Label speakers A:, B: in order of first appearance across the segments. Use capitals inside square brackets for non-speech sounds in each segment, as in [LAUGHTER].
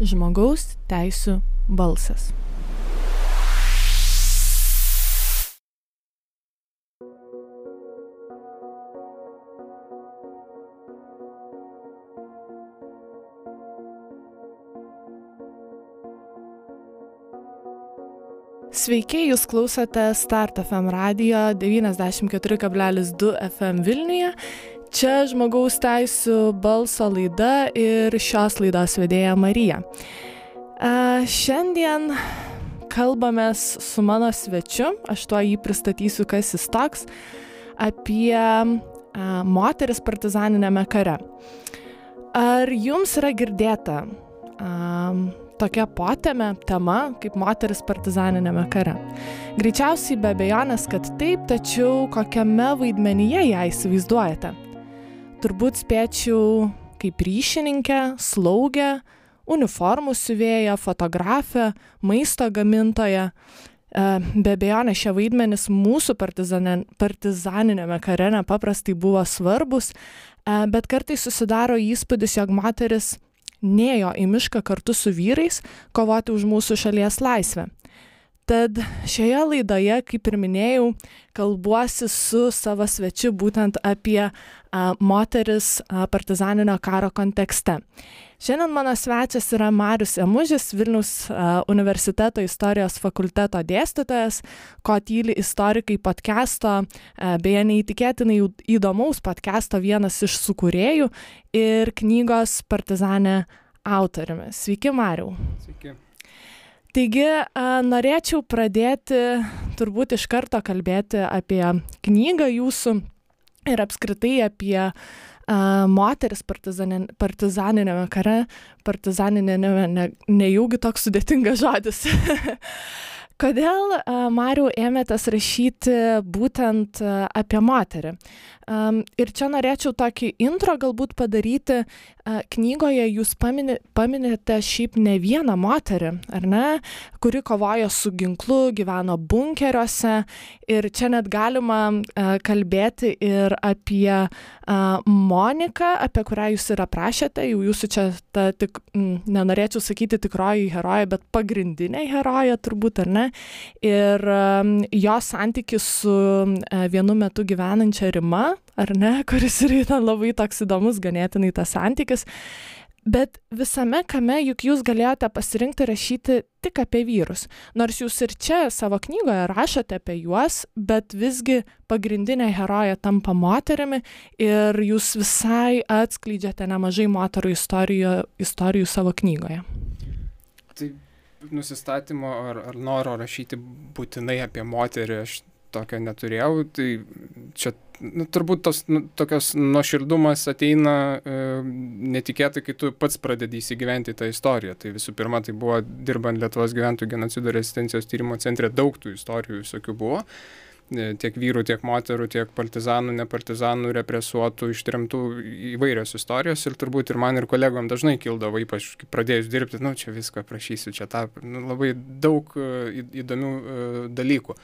A: žmogaus teisų balsas. Sveiki, jūs klausote Start FM radio 94,2 FM Vilniuje. Čia žmogaus teisų balso laida ir šios laidos vedėja Marija. A, šiandien kalbamės su mano svečiu, aš tuo jį pristatysiu, kas jis toks, apie a, moteris partizaninėme kare. Ar jums yra girdėta a, tokia potėme tema kaip moteris partizaninėme kare. Greičiausiai be abejonės, kad taip, tačiau kokiame vaidmenyje ją įsivaizduojate? Turbūt spėčiau kaip ryšininkė, slaugė, uniformų siuvėja, fotografė, maisto gamintoja. E, be abejonės šie vaidmenys mūsų partizaninėme kare nepaprastai buvo svarbus, e, bet kartais susidaro įspūdis, jog moteris nėjo į mišką kartu su vyrais kovoti už mūsų šalies laisvę. Tad šioje laidoje, kaip ir minėjau, kalbuosi su savo svečiu būtent apie a, moteris a, partizaninio karo kontekste. Šiandien mano svečias yra Marius Emužis, Vilnius a, universiteto istorijos fakulteto dėstytojas, ko tyli istorikai podcast'o, a, beje neįtikėtinai įdomaus podcast'o vienas iš sukūrėjų ir knygos Partizanė autoriumi. Sveiki, Mariu.
B: Sveiki.
A: Taigi, norėčiau pradėti turbūt iš karto kalbėti apie knygą jūsų ir apskritai apie moteris partizanin, partizaninėme kare, partizaninėme, ne, nejaugi toks sudėtingas žodis. [LAUGHS] Kodėl, Mariu, ėmėtės rašyti būtent apie moterį? Ir čia norėčiau tokį intro galbūt padaryti. Knygoje jūs paminėte šiaip ne vieną moterį, ar ne, kuri kovojo su ginklu, gyveno bunkeriuose. Ir čia net galima kalbėti ir apie Moniką, apie kurią jūs ir aprašėte. Jau jūsų čia ta tik, nenorėčiau sakyti tikroji heroja, bet pagrindinė heroja turbūt, ar ne. Ir jos santykis su vienu metu gyvenančia Rima ar ne, [LAUGHS] kuris yra ten labai toks įdomus ganėtinai tas santykis. Bet visame kame juk jūs galėjote pasirinkti rašyti tik apie vyrus. Nors jūs ir čia savo knygoje rašote apie juos, bet visgi pagrindinė heroja tampa moterimi ir jūs visai atskleidžiate nemažai moterų istorijų, istorijų savo knygoje.
B: Tai nusistatymo ar, ar noro rašyti būtinai apie moterį aš tokio neturėjau, tai čia nu, turbūt tos nu, tokios nuoširdumas ateina e, netikėtai, kai tu pats pradedi įsigyventi tą istoriją. Tai visų pirma, tai buvo dirbant Lietuvos gyventojų genocido rezistencijos tyrimo centre, daug tų istorijų visokių buvo. E, tiek vyrų, tiek moterų, tiek partizanų, nepartizanų, represuotų, ištrimtų įvairios istorijos ir turbūt ir man ir kolegom dažnai kildavo, ypač pradėjus dirbti, nu čia viską prašysiu, čia tą, nu, labai daug e, įdomių e, dalykų.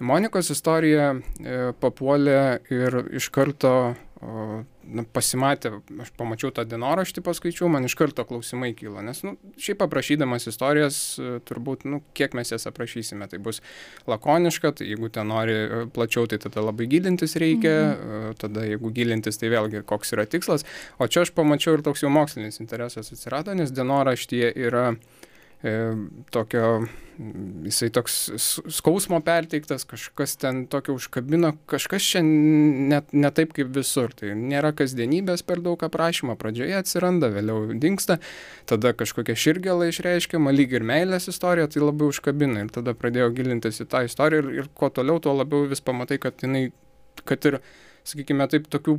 B: Monikos istorija e, papuolė ir iš karto na, pasimatė, aš pamačiau tą dienoraštį, paskaičiau, man iš karto klausimai kyla, nes, nu, šiaip aprašydamas istorijas, e, turbūt, nu, kiek mes jas aprašysime, tai bus lakoniška, tai jeigu ten nori e, plačiau, tai tada labai gilintis reikia, mhm. tada jeigu gilintis, tai vėlgi koks yra tikslas, o čia aš pamačiau ir toks jau mokslinis interesas atsirado, nes dienoraštyje yra e, tokio jisai toks skausmo perteiktas, kažkas ten tokio užkabino, kažkas čia net ne taip kaip visur. Tai nėra kasdienybės per daug aprašymo, pradžioje atsiranda, vėliau dinksta, tada kažkokia širgėla išreiškiama, lyg ir meilės istorija, tai labai užkabina. Ir tada pradėjau gilintis į tą istoriją ir, ir kuo toliau, tuo labiau vis pamatai, kad jinai, kad ir sakykime taip, tokių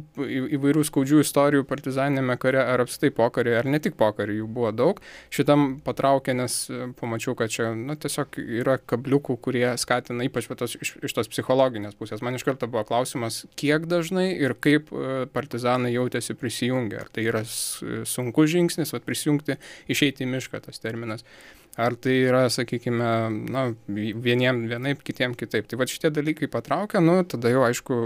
B: įvairių skaudžių istorijų partizaninėme kare ar apstai pokarė, ar ne tik pokarė, jų buvo daug. Šitam patraukė, nes e, pamačiau, kad čia nu, tiesiog yra kabliukų, kurie skatina ypač tos, iš, iš tos psichologinės pusės. Man iš karto buvo klausimas, kiek dažnai ir kaip e, partizanai jautėsi prisijungę. Ar tai yra sunkus žingsnis, o prisijungti, išeiti į mišką tas terminas. Ar tai yra, sakykime, na, vieniem vienaip, kitiem kitaip. Tai va šitie dalykai patraukia, nu, tada jau aišku,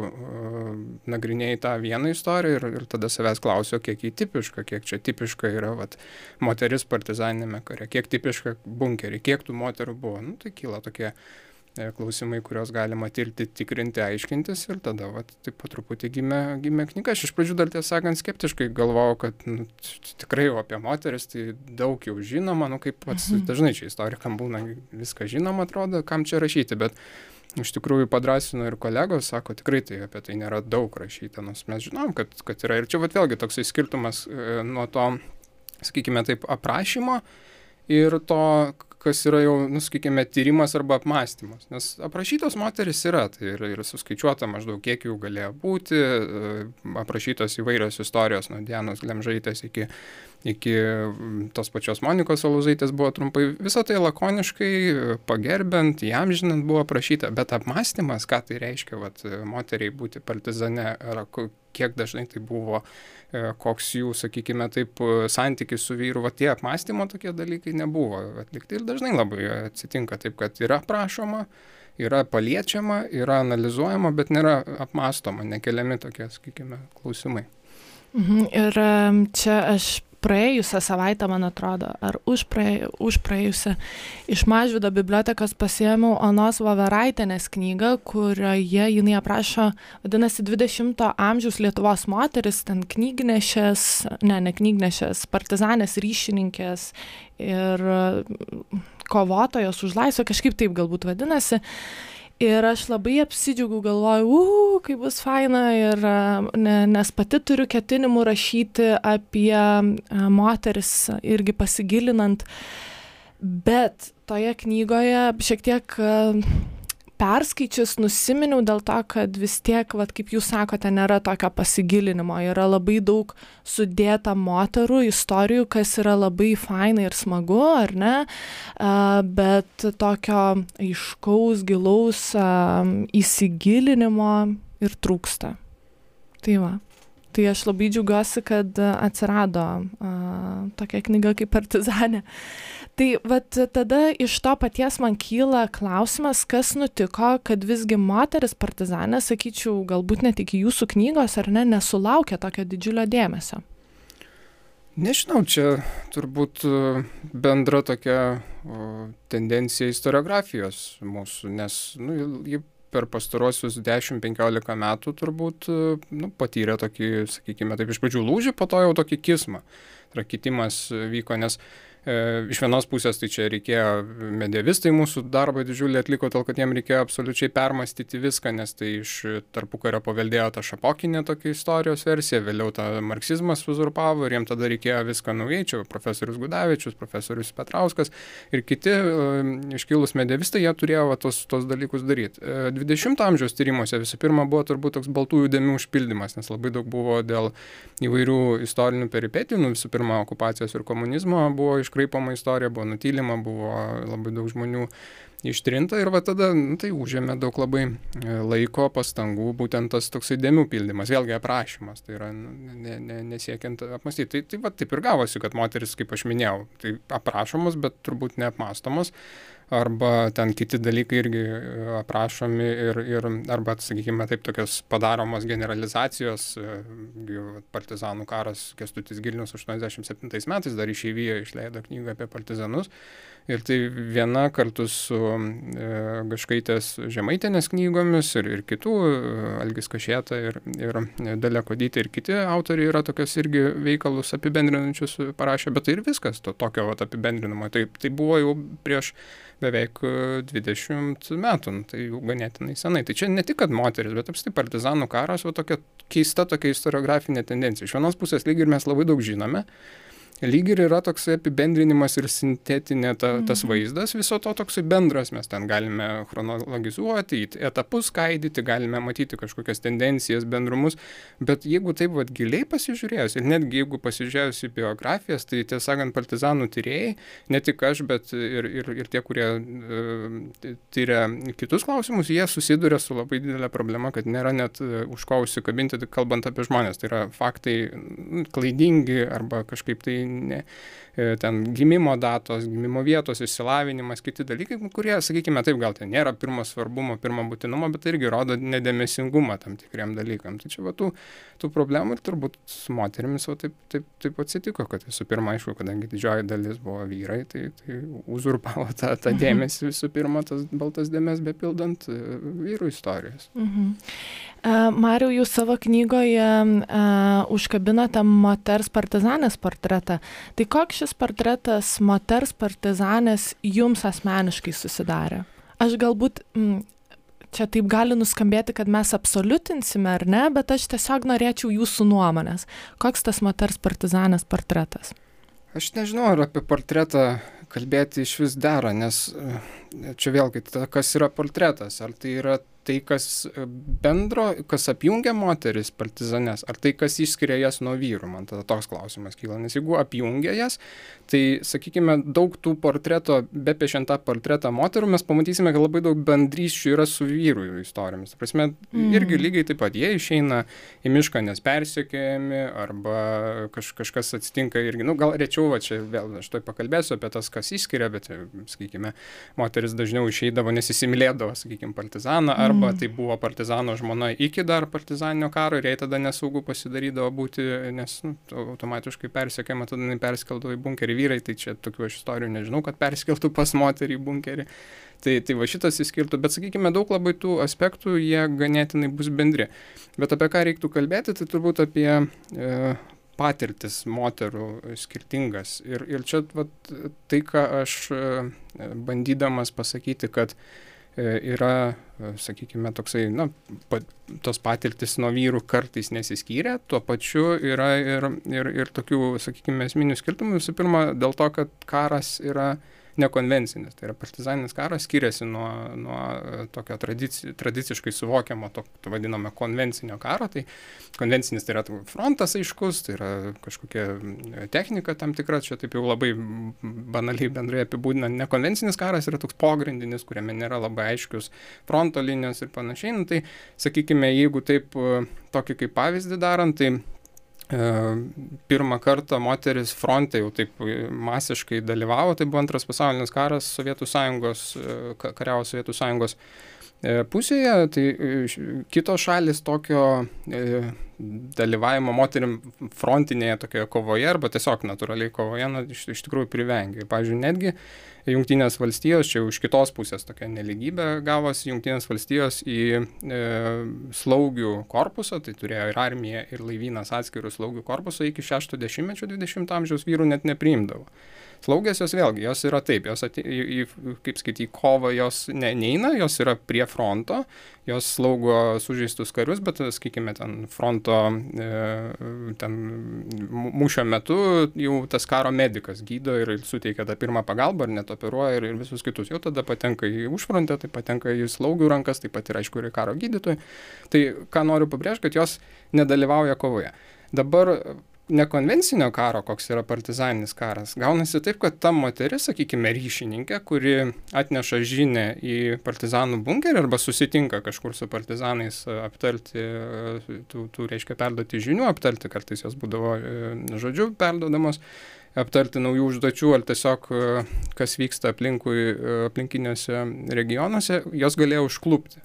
B: nagrinėjai tą vieną istoriją ir, ir tada savęs klausio, kiek jį tipiška, kiek čia tipiška yra vat, moteris partizaninėme kare, kiek tipiška bunkerį, kiek tų moterų buvo. Nu, tai kyla tokie E, klausimai, kuriuos galima tirti, tikrinti, aiškintis ir tada, va, taip po truputį gimė, gimė knyga. Aš iš pradžių dar tiesą sakant skeptiškai galvojau, kad nu, tikrai apie moteris tai daug jau žinoma, nu kaip pats mhm. dažnai čia istorikam būna viską žinoma, atrodo, kam čia rašyti, bet iš tikrųjų padrasino ir kolegos, sako, tikrai tai apie tai nėra daug rašyta, nors mes žinom, kad, kad yra ir čia va vėlgi toksai skirtumas e, nuo to, sakykime taip, aprašymo ir to, kas yra jau, nu, sakykime, tyrimas arba apmąstymas. Nes aprašytos moteris yra, tai ir, ir suskaičiuota maždaug, kiek jų galėjo būti, e, aprašytos įvairios istorijos nuo Dienos Glemžaitės iki, iki tos pačios Monikos Aluzaitės buvo trumpai. Visą tai lakoniškai, pagerbent, jam žinant buvo aprašyta, bet apmąstymas, ką tai reiškia, vat, moteriai būti partizane, ar kiek dažnai tai buvo E, koks jų, sakykime, taip, e, santykis su vyru, va tie apmąstymo tokie dalykai nebuvo atlikti ir dažnai labai atsitinka taip, kad yra prašoma, yra paliečiama, yra analizuojama, bet nėra apmąstoma, nekeliami tokie, sakykime, klausimai.
A: Mhm. Ir čia aš praėjusią savaitę, man atrodo, ar už, praėj, už praėjusią, iš Mažvido bibliotekos pasiėmiau Onos Voveraitėnės knygą, kurioje jinai aprašo, vadinasi, 20-ojo amžiaus Lietuvos moteris, ten knygnešės, ne, ne knygnešės, partizanės ryšininkės ir kovotojos už laisvę, kažkaip taip galbūt vadinasi. Ir aš labai apsidžiaugiau, galvoju, uhu, kaip bus faina, ir, ne, nes pati turiu ketinimų rašyti apie moteris irgi pasigilinant, bet toje knygoje šiek tiek perskaičius nusiminiau dėl to, kad vis tiek, vat, kaip jūs sakote, nėra tokio pasigilinimo. Yra labai daug sudėta moterų istorijų, kas yra labai faina ir smagu, ar ne? Bet tokio aiškaus, gilaus įsigilinimo ir trūksta. Tai va. Tai aš labai džiaugiuosi, kad atsirado a, tokia knyga kaip Partizanė. Tai vat tada iš to paties man kyla klausimas, kas nutiko, kad visgi moteris partizanė, sakyčiau, galbūt net iki jūsų knygos ar ne, nesulaukė tokio didžiulio dėmesio.
B: Nežinau, čia turbūt bendra tokia o, tendencija istoriografijos mūsų, nes nu, ji per pastarosius 10-15 metų turbūt nu, patyrė tokį, sakykime, taip iš pradžių lūžį, po to jau tokį kismą. Tai yra kitimas vyko, nes E, iš vienos pusės tai čia reikėjo, medievistai mūsų darbą didžiulį atliko, tol kad jiem reikėjo absoliučiai permastyti viską, nes tai iš tarpukario paveldėjo tą šapokinę tokią istorijos versiją, vėliau tą marksizmas uzurpavo ir jiem tada reikėjo viską naujai, čia profesorius Gudavičius, profesorius Petrauskas ir kiti e, iškilus medievistai, jie turėjo va, tos, tos dalykus daryti. 20-ojo amžiaus tyrimuose visų pirma buvo turbūt toks baltųjų dėmių užpildymas, nes labai daug buvo dėl įvairių istorinių peripetijų, nu, visų pirma okupacijos ir komunizmo buvo iš iškraipoma istorija, buvo nutylima, buvo labai daug žmonių ištrinta ir va tada nu, tai užėmė daug labai e, laiko, pastangų, būtent tas toksai dėmių pildymas, vėlgi aprašymas, tai yra nu, ne, ne, nesiekiant apmastyti. Tai, tai va taip ir gavosi, kad moteris, kaip aš minėjau, tai aprašomos, bet turbūt neapmastomos arba ten kiti dalykai irgi e, aprašomi ir, ir arba, sakykime, taip tokios padaromos generalizacijos, e, partizanų karas Kestutis Gilnius 87 metais dar išeivijo išleido knygą apie partizanus Ir tai viena kartu su e, Gaškaitės Žemaitinės knygomis ir, ir kitų, e, Algis Kašėta ir, ir Dalė Kodytė ir kiti autoriai yra tokios irgi veikalus apibendrinančius parašę, bet tai ir viskas to tokio vat, apibendrinimo. Tai, tai buvo jau prieš beveik 20 metų, nu, tai jau ganėtinai senai. Tai čia ne tik, kad moteris, bet apstai partizanų karas, o tokia keista tokia istoriografinė tendencija. Iš vienos pusės lyg ir mes labai daug žinome, lyg ir yra toksai apibendrinimas ir sintetinė ta, tas mhm. vaizdas, viso to toksai bendras, mes ten galime chronologizuoti, etapus skaidyti, galime matyti kažkokias tendencijas, bendrumus, bet jeigu taip vad giliai pasižiūrėjus ir netgi jeigu pasižiūrėjus į biografijas, tai tiesą sakant, partizanų tyrėjai, ne tik aš, bet ir, ir, ir tie, kurie uh, tyria kitus klausimus, jie susiduria su labai didelė problema, kad nėra net uh, už ko užsikabinti, kalbant apie žmonės. Tai yra faktai klaidingi arba kažkaip tai ne, E, ten gimimo datos, gimimo vietos, išsilavinimas, kiti dalykai, kurie, sakykime, taip gal tai nėra pirmo svarbumo, pirmo būtinumo, bet irgi rodo nedėmesingumą tam tikriem dalykam. Tai čia va tų, tų problemų ir turbūt su moterimis va, taip, taip, taip atsitiko, kad visų pirma, aišku, kadangi didžioji dalis buvo vyrai, tai, tai uzurpavo tą, tą mhm. dėmesį visų pirma, tas baltas dėmes bepildant e, vyrų istorijas. Mhm.
A: Uh, Mariau, jūs savo knygoje uh, užkabinote moters partizanės portretą. Tai koks šis portretas moters partizanės jums asmeniškai susidarė? Aš galbūt, m, čia taip gali nuskambėti, kad mes absoliutinsime ar ne, bet aš tiesiog norėčiau jūsų nuomonės. Koks tas moters partizanės portretas?
B: Aš nežinau, ar apie portretą kalbėti iš vis dera, nes čia vėlgi, kas yra portretas, ar tai yra tai, kas e, bendro, kas apjungia moteris partizanes, ar tai, kas išskiria jas nuo vyrų, man tada toks klausimas kyla. Nes jeigu apjungia jas, tai, sakykime, daug tų portreto, be piešiant tą portretą moterų, mes pamatysime, kad labai daug bendryščių yra su vyrų istorijomis. Prasme, mm. irgi lygiai taip pat jie išeina į mišką, nes persiekėjami, arba kaž, kažkas atsitinka irgi, nu, gal rečiau, va čia vėl aš toj pakalbėsiu apie tas, kas išskiria, bet, sakykime, moteris dažniau išeidavo, nes įsimylėdavo, sakykime, partizaną, ar arba mm. tai buvo partizano žmona iki dar partizaninio karo ir jai tada nesaugu pasidarydavo būti, nes nu, automatiškai persekiama, tada jinai perskeldavo į bunkerį vyrai, tai čia tokių aš istorijų nežinau, kad perskeltų pas moterį į bunkerį. Tai, tai va šitas įskirtų, bet sakykime, daug labai tų aspektų, jie ganėtinai bus bendri. Bet apie ką reiktų kalbėti, tai turbūt apie e, patirtis moterų skirtingas. Ir, ir čia vat, tai, ką aš e, bandydamas pasakyti, kad e, yra sakykime, toksai, na, pa, tos patirtis nuo vyrų kartais nesiskyrė, tuo pačiu yra ir, ir, ir tokių, sakykime, esminių skirtumų. Visų pirma, dėl to, kad karas yra nekonvencinis. Tai yra partizaninis karas skiriasi nuo, nuo e, tokio tradici, tradiciškai suvokiamo, to, to vadiname konvencinio karo. Tai konvencinis tai yra frontas aiškus, tai yra kažkokia technika tam tikra, čia taip jau labai banaliai bendrai apibūdinant. Nekonvencinis karas yra toks pogrindinis, kuriame nėra labai aiškius fronto linijos ir panašiai. Nu, tai sakykime, jeigu taip e, tokį kaip pavyzdį darant, tai pirmą kartą moteris fronte jau taip masiškai dalyvavo, tai buvo antras pasaulinis karas Sovietų Sąjungos, e, kariavo Sovietų Sąjungos e, pusėje, tai kitos šalis tokio dalyvavimo moterim frontinėje tokioje kovoje arba tiesiog natūraliai kovoje na, iš, iš tikrųjų privengė. Pavyzdžiui, netgi Junktinės valstijos, čia iš kitos pusės tokia neligybė gavosi, Junktinės valstijos į e, slaugių korpusą, tai turėjo ir armija, ir laivynas atskirų slaugių korpusą iki 60-mečio 20 amžiaus vyrų net nepriimdavo. Slaugės jos vėlgi, jos yra taip, jos, ati, į, į, kaip skaityti, kovą jos ne, neina, jos yra prie fronto, jos slaugo sužeistus karius, bet, sakykime, ten fronto, e, ten mūšio metu jau tas karo medicas gydo ir suteikia tą pirmą pagalbą, ar net operuoja ir, ir visus kitus. Jau tada patenka į užfrontę, tai patenka į slaugių rankas, taip pat ir aišku ir karo gydytojai. Tai ką noriu pabrėžti, kad jos nedalyvauja kovoje. Dabar nekonvencinio karo, koks yra partizaninis karas, gaunasi taip, kad ta moteris, sakykime, ryšininkė, kuri atneša žinę į partizanų bunkerį arba susitinka kažkur su partizanais e, aptarti, e, tų, tų reiškia perduoti žinių, aptarti, kartais jos būdavo e, žodžiu perdodamos, aptarti naujų užduočių ar tiesiog kas vyksta aplinkui, aplinkiniuose regionuose, jos galėjo užklupti.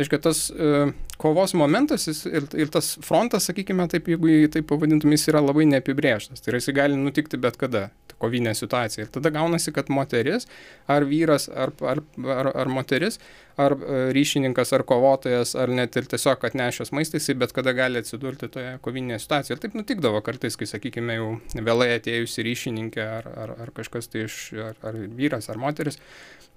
B: Reiškia, tas e, kovos momentas jis, ir, ir tas frontas, sakykime, taip, jeigu jį taip pavadintum, jis yra labai neapibrieštas. Tai yra, jis gali nutikti bet kada, kovinė situacija. Ir tada gaunasi, kad moteris, ar vyras, ar, ar, ar, ar moteris, ar e, ryšininkas, ar kovotojas, ar net ir tiesiog atnešęs maistą, jisai bet kada gali atsidurti toje kovinėje situacijoje. Ir taip nutikdavo kartais, kai, sakykime, jau vėlai atėjusi ryšininkė, ar, ar, ar kažkas tai iš, ar, ar vyras, ar moteris,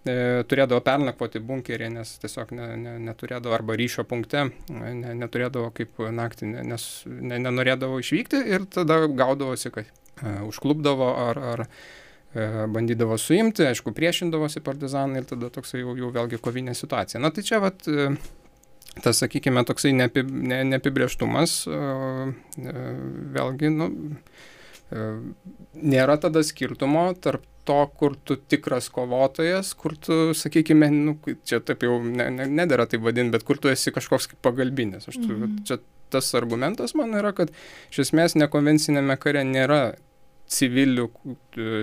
B: e, turėdavo pernakvoti bunkerį, nes tiesiog ne, ne, neturėdavo arba ryšio punkte, ne, neturėdavo kaip naktį, nes ne, nenorėdavo išvykti ir tada gaudavosi, kad e, užklubdavo ar, ar e, bandydavo suimti, aišku, priešindavosi partizanai ir tada toksai jau, jau vėlgi kovinė situacija. Na tai čia vat e, tas, sakykime, toksai neapi, ne, neapibrieštumas, e, vėlgi, nu, e, nėra tada skirtumo tarp to, kur tu tikras kovotojas, kur tu, sakykime, nu, čia taip jau ne, ne, nedėra taip vadinti, bet kur tu esi kažkoks pagalbinis. Aš tu, mm -hmm. čia tas argumentas man yra, kad iš esmės nekonvencinėme kare nėra civilių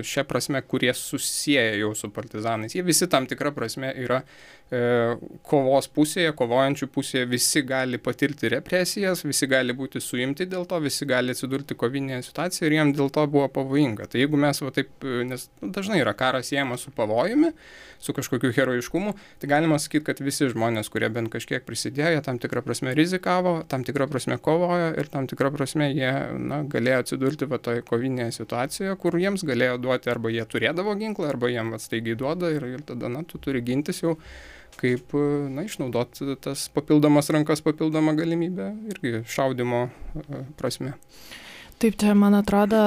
B: šia prasme, kurie susiję jau su partizanais. Jie visi tam tikra prasme yra e, kovos pusėje, kovojančių pusėje, visi gali patirti represijas, visi gali būti suimti dėl to, visi gali atsidurti kovinėje situacijoje ir jiems dėl to buvo pavojinga. Tai jeigu mes va taip, nes dažnai yra karas siejamas su pavojumi, su kažkokiu herojiškumu, tai galima sakyti, kad visi žmonės, kurie bent kažkiek prisidėjo, tam tikrą prasme rizikavo, tam tikrą prasme kovojo ir tam tikrą prasme jie na, galėjo atsidurti va toje kovinėje situacijoje, kur jiems galėjo duoti arba jie turėdavo ginklą, arba jiem atstaigiai duoda ir, ir tada, na, tu turi gintis jau kaip, na, išnaudoti tas papildomas rankas, papildomą galimybę irgi šaudimo e, prasme.
A: Taip, čia man atrodo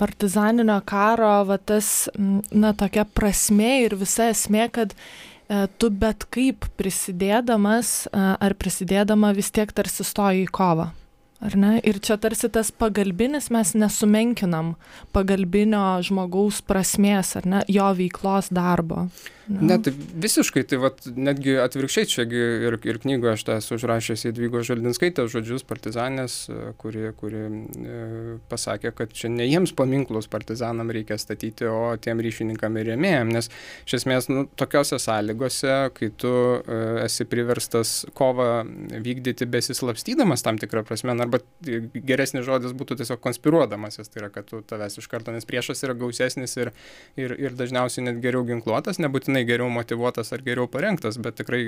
A: partizaninio karo, va tas, na, tokia prasme ir visa esmė, kad e, tu bet kaip prisidėdamas ar prisidėdama vis tiek tarsi stoji į kovą. Ar ne? Ir čia tarsi tas pagalbinis mes nesumenkinam pagalbinio žmogaus prasmės, ar ne, jo veiklos darbo.
B: Ne, ne tai visiškai, tai vat, netgi atvirkščiai, čiagi ir, ir knygoje aš tą esu užrašęs į Dvygo Žaldinskaitę žodžius partizanės, kuri, kuri e, pasakė, kad čia ne jiems paminklus partizanam reikia statyti, o tiem ryšininkam ir rėmėjim, nes iš esmės nu, tokiose sąlygose, kai tu e, esi priverstas kovą vykdyti besislapstydamas tam tikrą prasme, arba geresnis žodis būtų tiesiog konspiruodamasis, tai yra, kad tu tavęs iš karto, nes priešas yra gausesnis ir, ir, ir dažniausiai net geriau ginkluotas, nebūtinai geriau motivuotas ar geriau parengtas, bet tikrai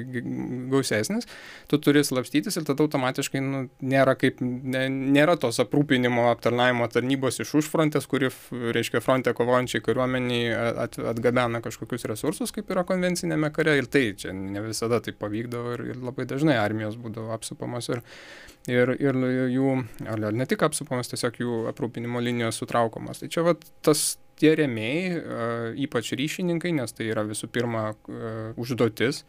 B: gausesnis, tu turi slapstytis ir tada automatiškai nu, nėra, kaip, ne, nėra tos aprūpinimo aptarnaimo tarnybos iš užfrontės, kuri, reiškia, fronte kovojančiai kariuomeniai at, atgabena kažkokius resursus, kaip yra konvencinėme kare. Ir tai čia ne visada tai pavykdavo ir, ir labai dažnai armijos būdavo apsupamos ir, ir, ir jų, ar ne tik apsupamos, tiesiog jų aprūpinimo linijos sutraukomos. Tai čia vat, tas tie rėmėjai, ypač ryšininkai, nes tai yra visų pirma užduotis,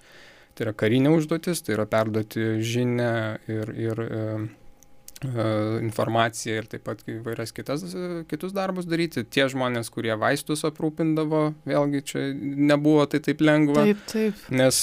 B: tai yra karinė užduotis, tai yra perduoti žinę ir, ir informaciją ir taip pat įvairias kitas, kitus darbus daryti. Tie žmonės, kurie vaistus aprūpindavo, vėlgi čia nebuvo tai taip lengva.
A: Taip, taip.
B: Nes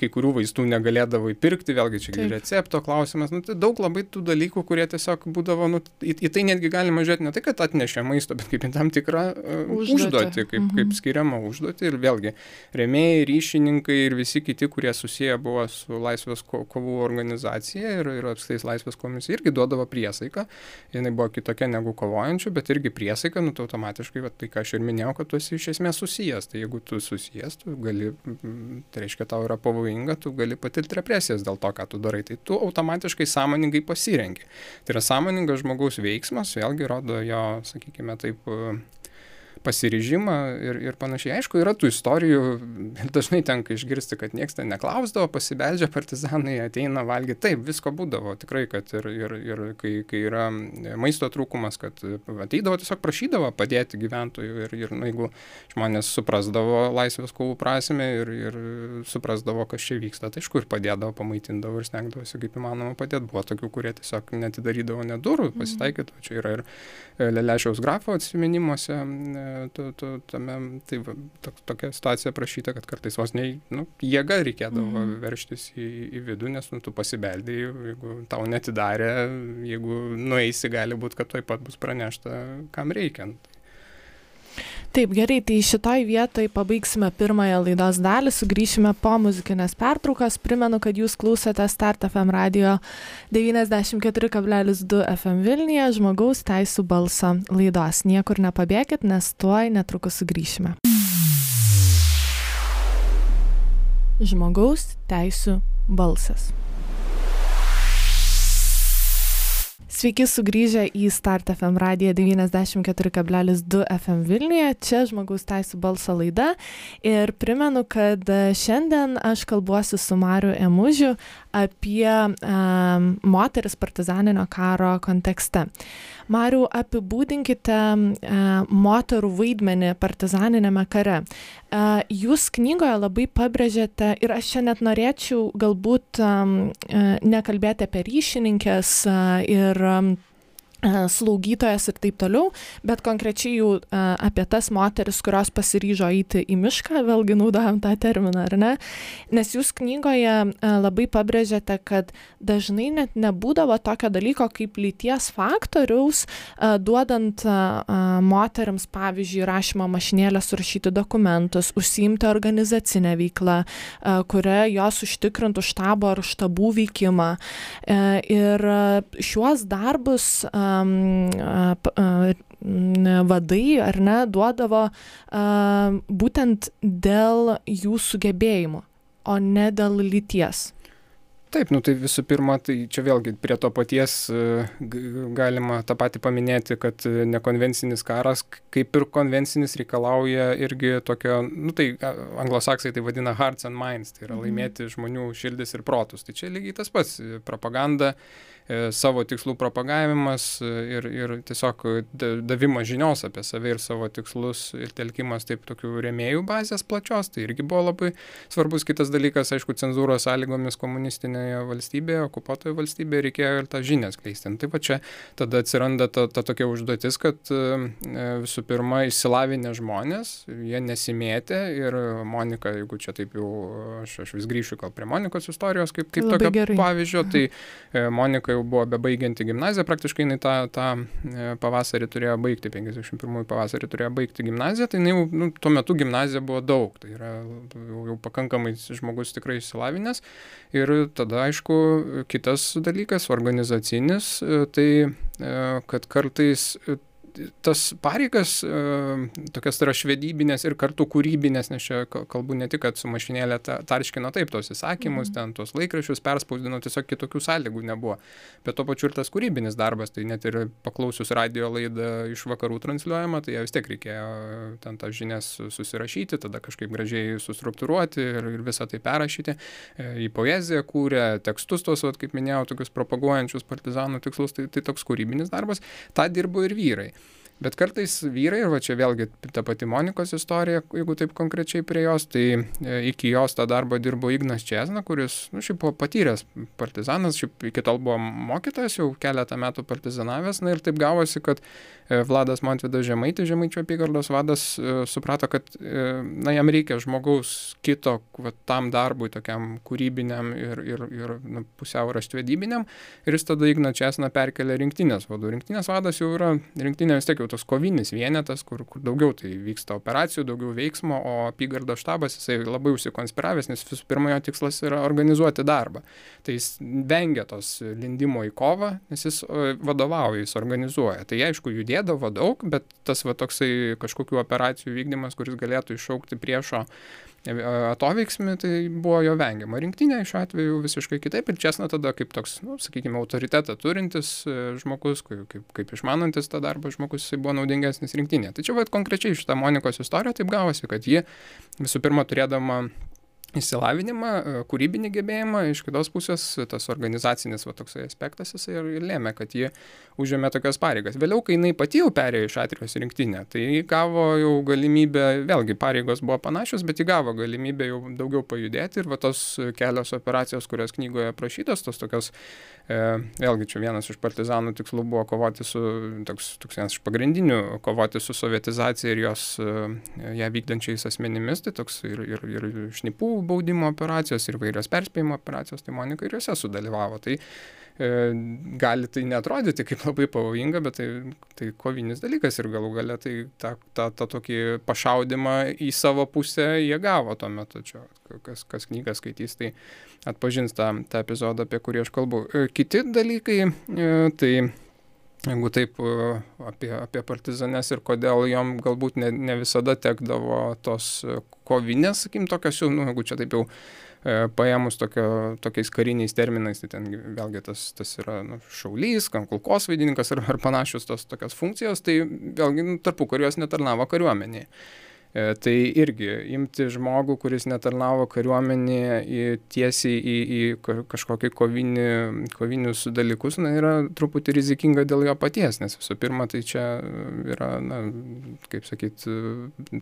B: kai kurių vaistų negalėdavo įpirkti, vėlgi čia taip. recepto klausimas. Nu, tai daug labai tų dalykų, kurie tiesiog būdavo, nu, į, į tai netgi galima žiūrėti ne tai, kad atnešė maisto, bet kaip į tam tikrą uh, užduotį, užduotį kaip, mhm. kaip skiriamą užduotį. Ir vėlgi, remėjai, ryšininkai ir visi kiti, kurie susiję buvo su Laisvės kovų organizacija ir, ir apskritai Laisvės komisija irgi duoda duodavo priesaiką, jinai buvo kitokia negu kovojančių, bet irgi priesaika, nu, tai automatiškai, va, tai ką aš ir minėjau, kad tu esi iš esmės susijęs, tai jeigu tu susijęs, tu gali, tai reiškia, tau yra pavojinga, tu gali patirti represijas dėl to, ką tu darai, tai tu automatiškai sąmoningai pasirenki. Tai yra sąmoningas žmogaus veiksmas, vėlgi rodo jo, sakykime, taip pasiryžimą ir, ir panašiai. Aišku, yra tų istorijų, [LAUGHS] dažnai tenka išgirsti, kad niekas ten neklausdavo, pasibeldžia partizanai, ateina valgyti. Taip, visko būdavo, tikrai, kad ir, ir, ir kai, kai yra maisto trūkumas, kad ateidavo tiesiog prašydavo padėti gyventojų ir, ir na, jeigu žmonės suprasdavo laisvės kovų prasme ir, ir suprasdavo, kas čia vyksta, tai aišku, ir padėdavo, pamaitindavo ir stengdavosi kaip įmanoma padėti. Buvo tokių, kurie tiesiog netidarydavo net durų, pasitaikydavo. Čia yra ir Lelešiaus grafo atsiminimuose tu, tu, tame, tai va, to, tokia situacija prašyta, kad kartais vos ne nu, jėga reikėdavo mm. verštis į, į vidų, nes nu, tu pasibeldėjai, jeigu tau netidarė, jeigu nueisi, gali būti, kad tuoj pat bus pranešta, kam reikiant.
A: Taip, gerai, tai šitoj vietoj pabaigsime pirmąją laidos dalį, sugrįšime po muzikinės pertraukos. Primenu, kad jūs klausote Start FM radio 94,2 FM Vilniuje žmogaus teisų balso laidos. Niekur nepabėgit, nes tuoj netrukus sugrįšime. Žmogaus teisų balsas. Sveiki sugrįžę į Start FM radiją 94,2 FM Vilniuje. Čia žmogaus teisų balso laida. Ir primenu, kad šiandien aš kalbuosiu su Mariu Emužiu apie um, moteris partizaninio karo kontekste. Mariu, apibūdinkite uh, moterų vaidmenį partizaninėme kare. Uh, jūs knygoje labai pabrėžėte, ir aš čia net norėčiau galbūt um, uh, nekalbėti apie ryšininkės uh, ir um, E, slaugytojas ir taip toliau, bet konkrečiai jau e, apie tas moteris, kurios pasiryžo eiti į mišką, vėlgi naudojam tą terminą, ar ne? Nes jūs knygoje e, labai pabrėžiate, kad dažnai net nebūdavo tokio dalyko kaip lyties faktoriaus, duodant moteriams, pavyzdžiui, rašymo mašinėlę surašyti dokumentus, užsiimti organizacinę veiklą, kuria jos užtikrintų štabo ar štabų veikimą. Ir šiuos darbus vadai ar ne duodavo būtent dėl jų sugebėjimų, o ne dėl lyties.
B: Taip, nu tai visų pirma, tai čia vėlgi prie to paties galima tą patį paminėti, kad nekonvencinis karas, kaip ir konvencinis, reikalauja irgi tokio, nu tai anglosaksai tai vadina hearts and minds, tai yra mhm. laimėti žmonių širdis ir protus. Tai čia lygiai tas pats propaganda E, savo tikslų propagavimas e, ir, ir tiesiog davimas žinios apie save ir savo tikslus ir telkimas taip tokių rėmėjų bazės plačios, tai irgi buvo labai svarbus kitas dalykas, aišku, cenzūros sąlygomis komunistinėje valstybėje, okupuotoje valstybėje reikėjo ir tą žinią skleisti. Nu, taip pat čia tada atsiranda ta, ta tokia užduotis, kad e, visų pirma išsilavinę žmonės, jie nesimėtė ir Monika, jeigu čia taip jau, aš, aš vis grįšiu gal prie Monikos istorijos kaip, kaip tokio gerai. pavyzdžio, tai Monika jau buvo bebaigianti gimnaziją, praktiškai jinai tą, tą e, pavasarį turėjo baigti, 51 pavasarį turėjo baigti gimnaziją, tai jinai jau nu, tuo metu gimnazija buvo daug, tai yra jau, jau pakankamai žmogus tikrai išsilavinęs. Ir tada, aišku, kitas dalykas, organizacinis, e, tai e, kad kartais tas pareigas, e, tokias yra švedybinės ir kartu kūrybinės, nes čia kalbu ne tik, kad su mašinėlė tarškino taip tos įsakymus, mhm. ten tos laikraščius perspausdino, tiesiog kitokių sąlygų nebuvo. Bet to pačiu ir tas kūrybinis darbas, tai net ir paklausius radio laidą iš vakarų transliuojama, tai vis tiek reikėjo ten tas žinias susirašyti, tada kažkaip gražiai sustruktūruoti ir, ir visą tai perrašyti. E, į poeziją kūrė, tekstus tos, vat, kaip minėjau, tokius propaguojančius partizanų tikslus, tai, tai toks kūrybinis darbas. Ta dirbo ir vyrai. Bet kartais vyrai, ir va čia vėlgi ta pati Monikos istorija, jeigu taip konkrečiai prie jos, tai e, iki jos tą darbą dirbo Ignas Česna, kuris, nu, šiaip buvo patyręs partizanas, šiaip iki tol buvo mokytojas, jau keletą metų partizanavęs, na ir taip gavosi, kad e, Vladas Montvidas Žemaitis, Žemaičio apygardos vadas, e, suprato, kad, na, jam reikia žmogaus kito va, tam darbui, tokiam kūrybiniam ir, ir, ir nu, pusiau raštvedybiniam, ir jis tada Igną Česną perkelė rinktinės vadų. Rinktinės vadas jau yra, rinktinė vis tiek jau jau tas kovinis vienetas, kur, kur daugiau tai vyksta operacijų, daugiau veiksmo, o apygardo štabas jisai labai užsikonspiravęs, nes visų pirma jo tikslas yra organizuoti darbą. Tai jis vengia tos lindimo į kovą, nes jis vadovauja, jis organizuoja. Tai aišku, judėdavo daug, bet tas va toksai kažkokių operacijų vykdymas, kuris galėtų iššaukti priešo atoveiksmi, tai buvo jo vengiama. Rinktinė šiuo atveju visiškai kitaip ir Česna tada kaip toks, nu, sakykime, autoritetą turintis e, žmogus, kaip, kaip, išmanantis tą darbą žmogus, jisai buvo naudingesnis rinktinė. Tai čia va konkrečiai šitą Monikos istoriją taip gavosi, kad ji visų pirma turėdama išsilavinimą, e, kūrybinį gebėjimą, iš kitos pusės tas organizacinis va, toksai aspektas jisai ir, ir lėmė, kad ji užėmė tokias pareigas. Vėliau, kai jinai pati jau perėjo iš Atrijos rinktinę, tai ji gavo jau galimybę, vėlgi pareigos buvo panašios, bet ji gavo galimybę jau daugiau pajudėti ir va tos kelios operacijos, kurios knygoje aprašytos, tos tokios, vėlgi čia vienas iš partizanų tikslų buvo kovoti su, toks, toks vienas iš pagrindinių, kovoti su sovietizacija ir jos e, ją vykdančiais asmenimis, tai toks ir, ir, ir šnipų baudimo operacijos ir vairios perspėjimo operacijos, tai Monika ir juose sudalyvavo. Tai e, gali tai netrodyti kaip labai pavojinga, bet tai, tai kovinis dalykas ir galų gale tai tą, tą, tą tokį pašaudimą į savo pusę jie gavo tuo metu. Čia, kas, kas knygą skaitys, tai atpažins tą, tą epizodą, apie kurį aš kalbu. E, kiti dalykai, e, tai jeigu taip e, apie, apie partizanes ir kodėl jom galbūt ne, ne visada tekdavo tos e, kovinės, sakykim, tokios jau, nu, jeigu čia taip jau e, paėmus tokio, tokiais kariniais terminais, tai ten vėlgi tas, tas yra nu, šaulys, kulkos vaidininkas ar, ar panašios tos tokios funkcijos, tai vėlgi nu, tarpu kariuos netarnavo kariuomenėje. E, tai irgi imti žmogų, kuris netarnavo kariuomenėje tiesiai į, į kažkokį kovinį, kovinius dalykus, na, yra truputį rizikinga dėl jo paties, nes visų pirma, tai čia yra, na, kaip sakyt,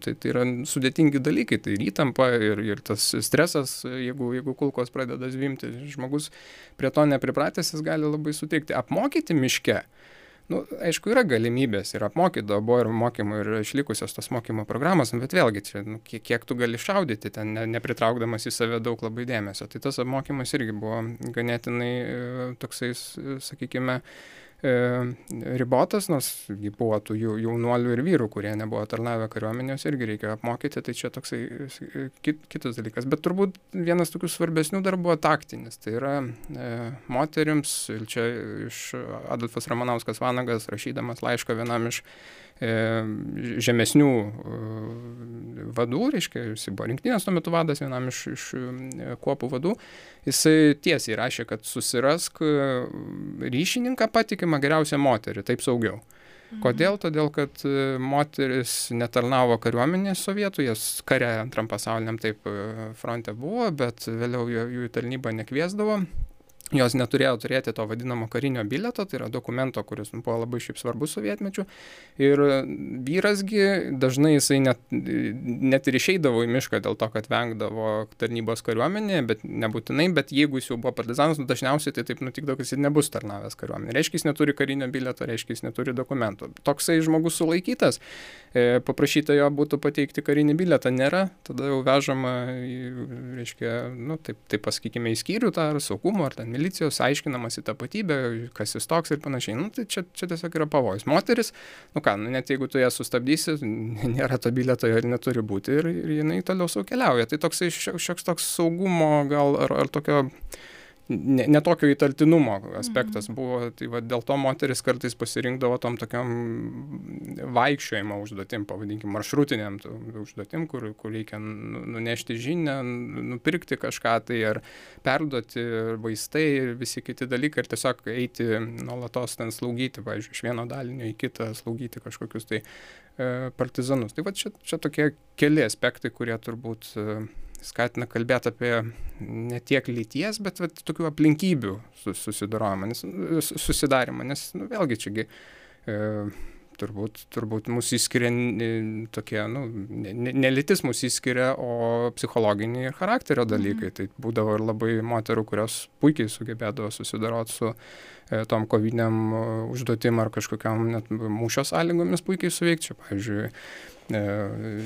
B: tai, tai yra sudėtingi dalykai, tai įtampa ir, ir tas stresas, jeigu, jeigu kulkos pradeda zvimti, žmogus prie to nepripratęs, jis gali labai suteikti. Apmokyti miške nu aišku yra galimybės ir apmokydavo buvo ir mokymų ir išlikusios tos mokymo programos bet vėlgi čia nu kiek kiek tu gali šaudyti ten ne nepritraukdamas į save daug labai dėmesio. Tai tas apmokymas irgi buvo ganėtinai e, toksai sakykime ribotas, nors buvo tų jaunuolių ir vyrų, kurie nebuvo tarnavę kariuomenės, irgi reikėjo apmokyti, tai čia toksai e, kit, kitas dalykas. Bet turbūt vienas tokių svarbesnių dar buvo taktinis, tai yra e, moteriams, ir čia iš Adolfas Ramanauskas Vanagas, rašydamas laišką vienam iš E, žemesnių e, vadų, reiškia, jis buvo rinktinės tuo metu vadas, vienam iš, iš e, kuopų vadų, jisai tiesiai rašė, kad susirask ryšininką patikimą geriausią moterį, taip saugiau. Mhm. Kodėl? Todėl, kad moteris netarnavo kariuomenės sovietų, jas kare antram pasauliniam taip fronte buvo, bet vėliau jų tarnybą nekviesdavo jos neturėjo turėti to vadinamo karinio bilieto, tai yra dokumento, kuris buvo labai šiaip svarbus sovietmečių. Ir vyrasgi dažnai jisai net, net ir išeidavo į mišką dėl to, kad vengdavo tarnybos kariuomenėje, bet nebūtinai, bet jeigu jis jau buvo partizanas, nu, dažniausiai tai taip nutikdavo, kad jis nebus tarnavęs kariuomenėje. Reiškia, jis neturi karinio bilieto, reiškia, jis neturi dokumento. Toksai žmogus sulaikytas, e, paprašyta jo būtų pateikti karinį bilietą, nėra, tada jau vežama, į, reiškia, nu, taip, taip pasakykime, į skyrių tą ar saugumo ar ten milicijos, aiškinamasi tapatybę, kas jis toks ir panašiai. Nu, tai čia, čia tiesiog yra pavojus. Moteris, nu ką, nu, net jeigu tu ją sustabdysi, nėra to bilieto ir neturi būti ir, ir jinai toliau saukeliauja. Tai toksai šioks toks saugumo gal ar, ar tokio ne, ne tokio įtartinumo aspektas mhm. buvo, tai va, dėl to moteris kartais pasirinkdavo tom tokiam vaikščiojimo užduotim, pavadinkim, maršrutiniam užduotim, kur, kur reikia nu, nunešti žinią, nupirkti kažką tai ar perduoti vaistai ir visi kiti dalykai ir tiesiog eiti nuolatos ten slaugyti, pavyzdžiui, iš vieno dalinio į kitą slaugyti kažkokius tai e, partizanus. Tai va čia, čia tokie keli aspektai, kurie turbūt e, skatina kalbėti apie ne tiek lyties, bet vat, tokių aplinkybių susidarojimą, nes, susidarimą, nes nu, vėlgi čiagi e, turbūt, turbūt mūsų įskiria tokie, nu, ne, ne lytis mūsų įskiria, o psichologiniai ir charakterio dalykai. Mhm. Tai būdavo ir labai moterų, kurios puikiai sugebėdavo susidaroti su e, tom koviniam užduotim ar kažkokiam net mūšio sąlygomis puikiai suveikti. Čia, pavyzdžiui, E,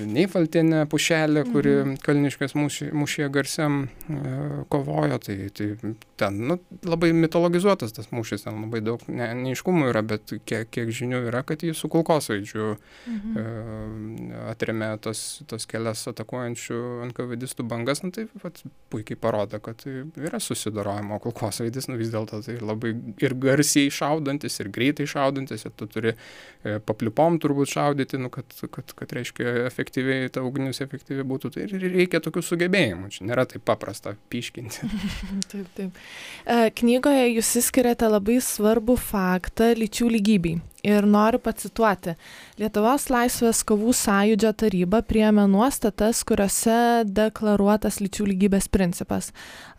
B: Neifaltinė pušelė, kuri mhm. Kalniškės mūšyje garsiam e, kovojo, tai, tai ten nu, labai mitologizuotas tas mūšis, ten labai daug ne, neiškumų yra, bet kiek, kiek žinių yra, kad jis su kulkosvaidžiu mhm. e, atremė tos, tos kelias atakuojančių NKVDistų bangas, nu, tai vat, puikiai parodo, kad yra susidorojimo kulkosvaidis, nu vis dėlto tai labai ir garsiai šaudantis, ir greitai šaudantis, ir tu turi e, paplipom turbūt šaudyti, nu, kad, kad, kad reiškia efektyviai ta ugnis efektyvi būtų, tai reikia tokių sugebėjimų, čia nėra taip paprasta piškinti. [LAUGHS]
A: taip, taip. E, knygoje jūs įskiriate labai svarbų faktą lyčių lygybei. Ir noriu pacituoti. Lietuvos laisvės kovų sąjūdžio taryba priėmė nuostatas, kuriuose deklaruotas lyčių lygybės principas.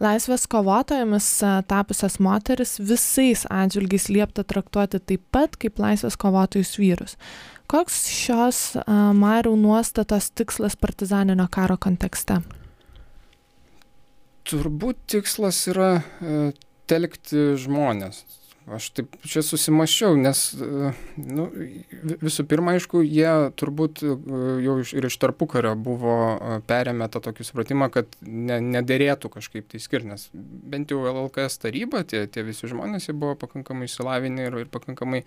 A: Laisvės kovotojomis e, tapusias moteris visais atžvilgiais liepta traktuoti taip pat kaip laisvės kovotojus vyrus. Koks šios Marių nuostatos tikslas partizaninio karo kontekste?
B: Turbūt tikslas yra e, telkti žmonės, aš taip čia susimąsčiau, nes, e, nu, visų pirma, aišku, jie turbūt e, jau iš, ir iš tarpukario buvo e, perėmę tą tokį supratimą, kad ne, nederėtų kažkaip tai skirti, nes bent jau LLKS taryba, tie, tie visi žmonės, jie buvo pakankamai išsilavinę ir, ir pakankamai,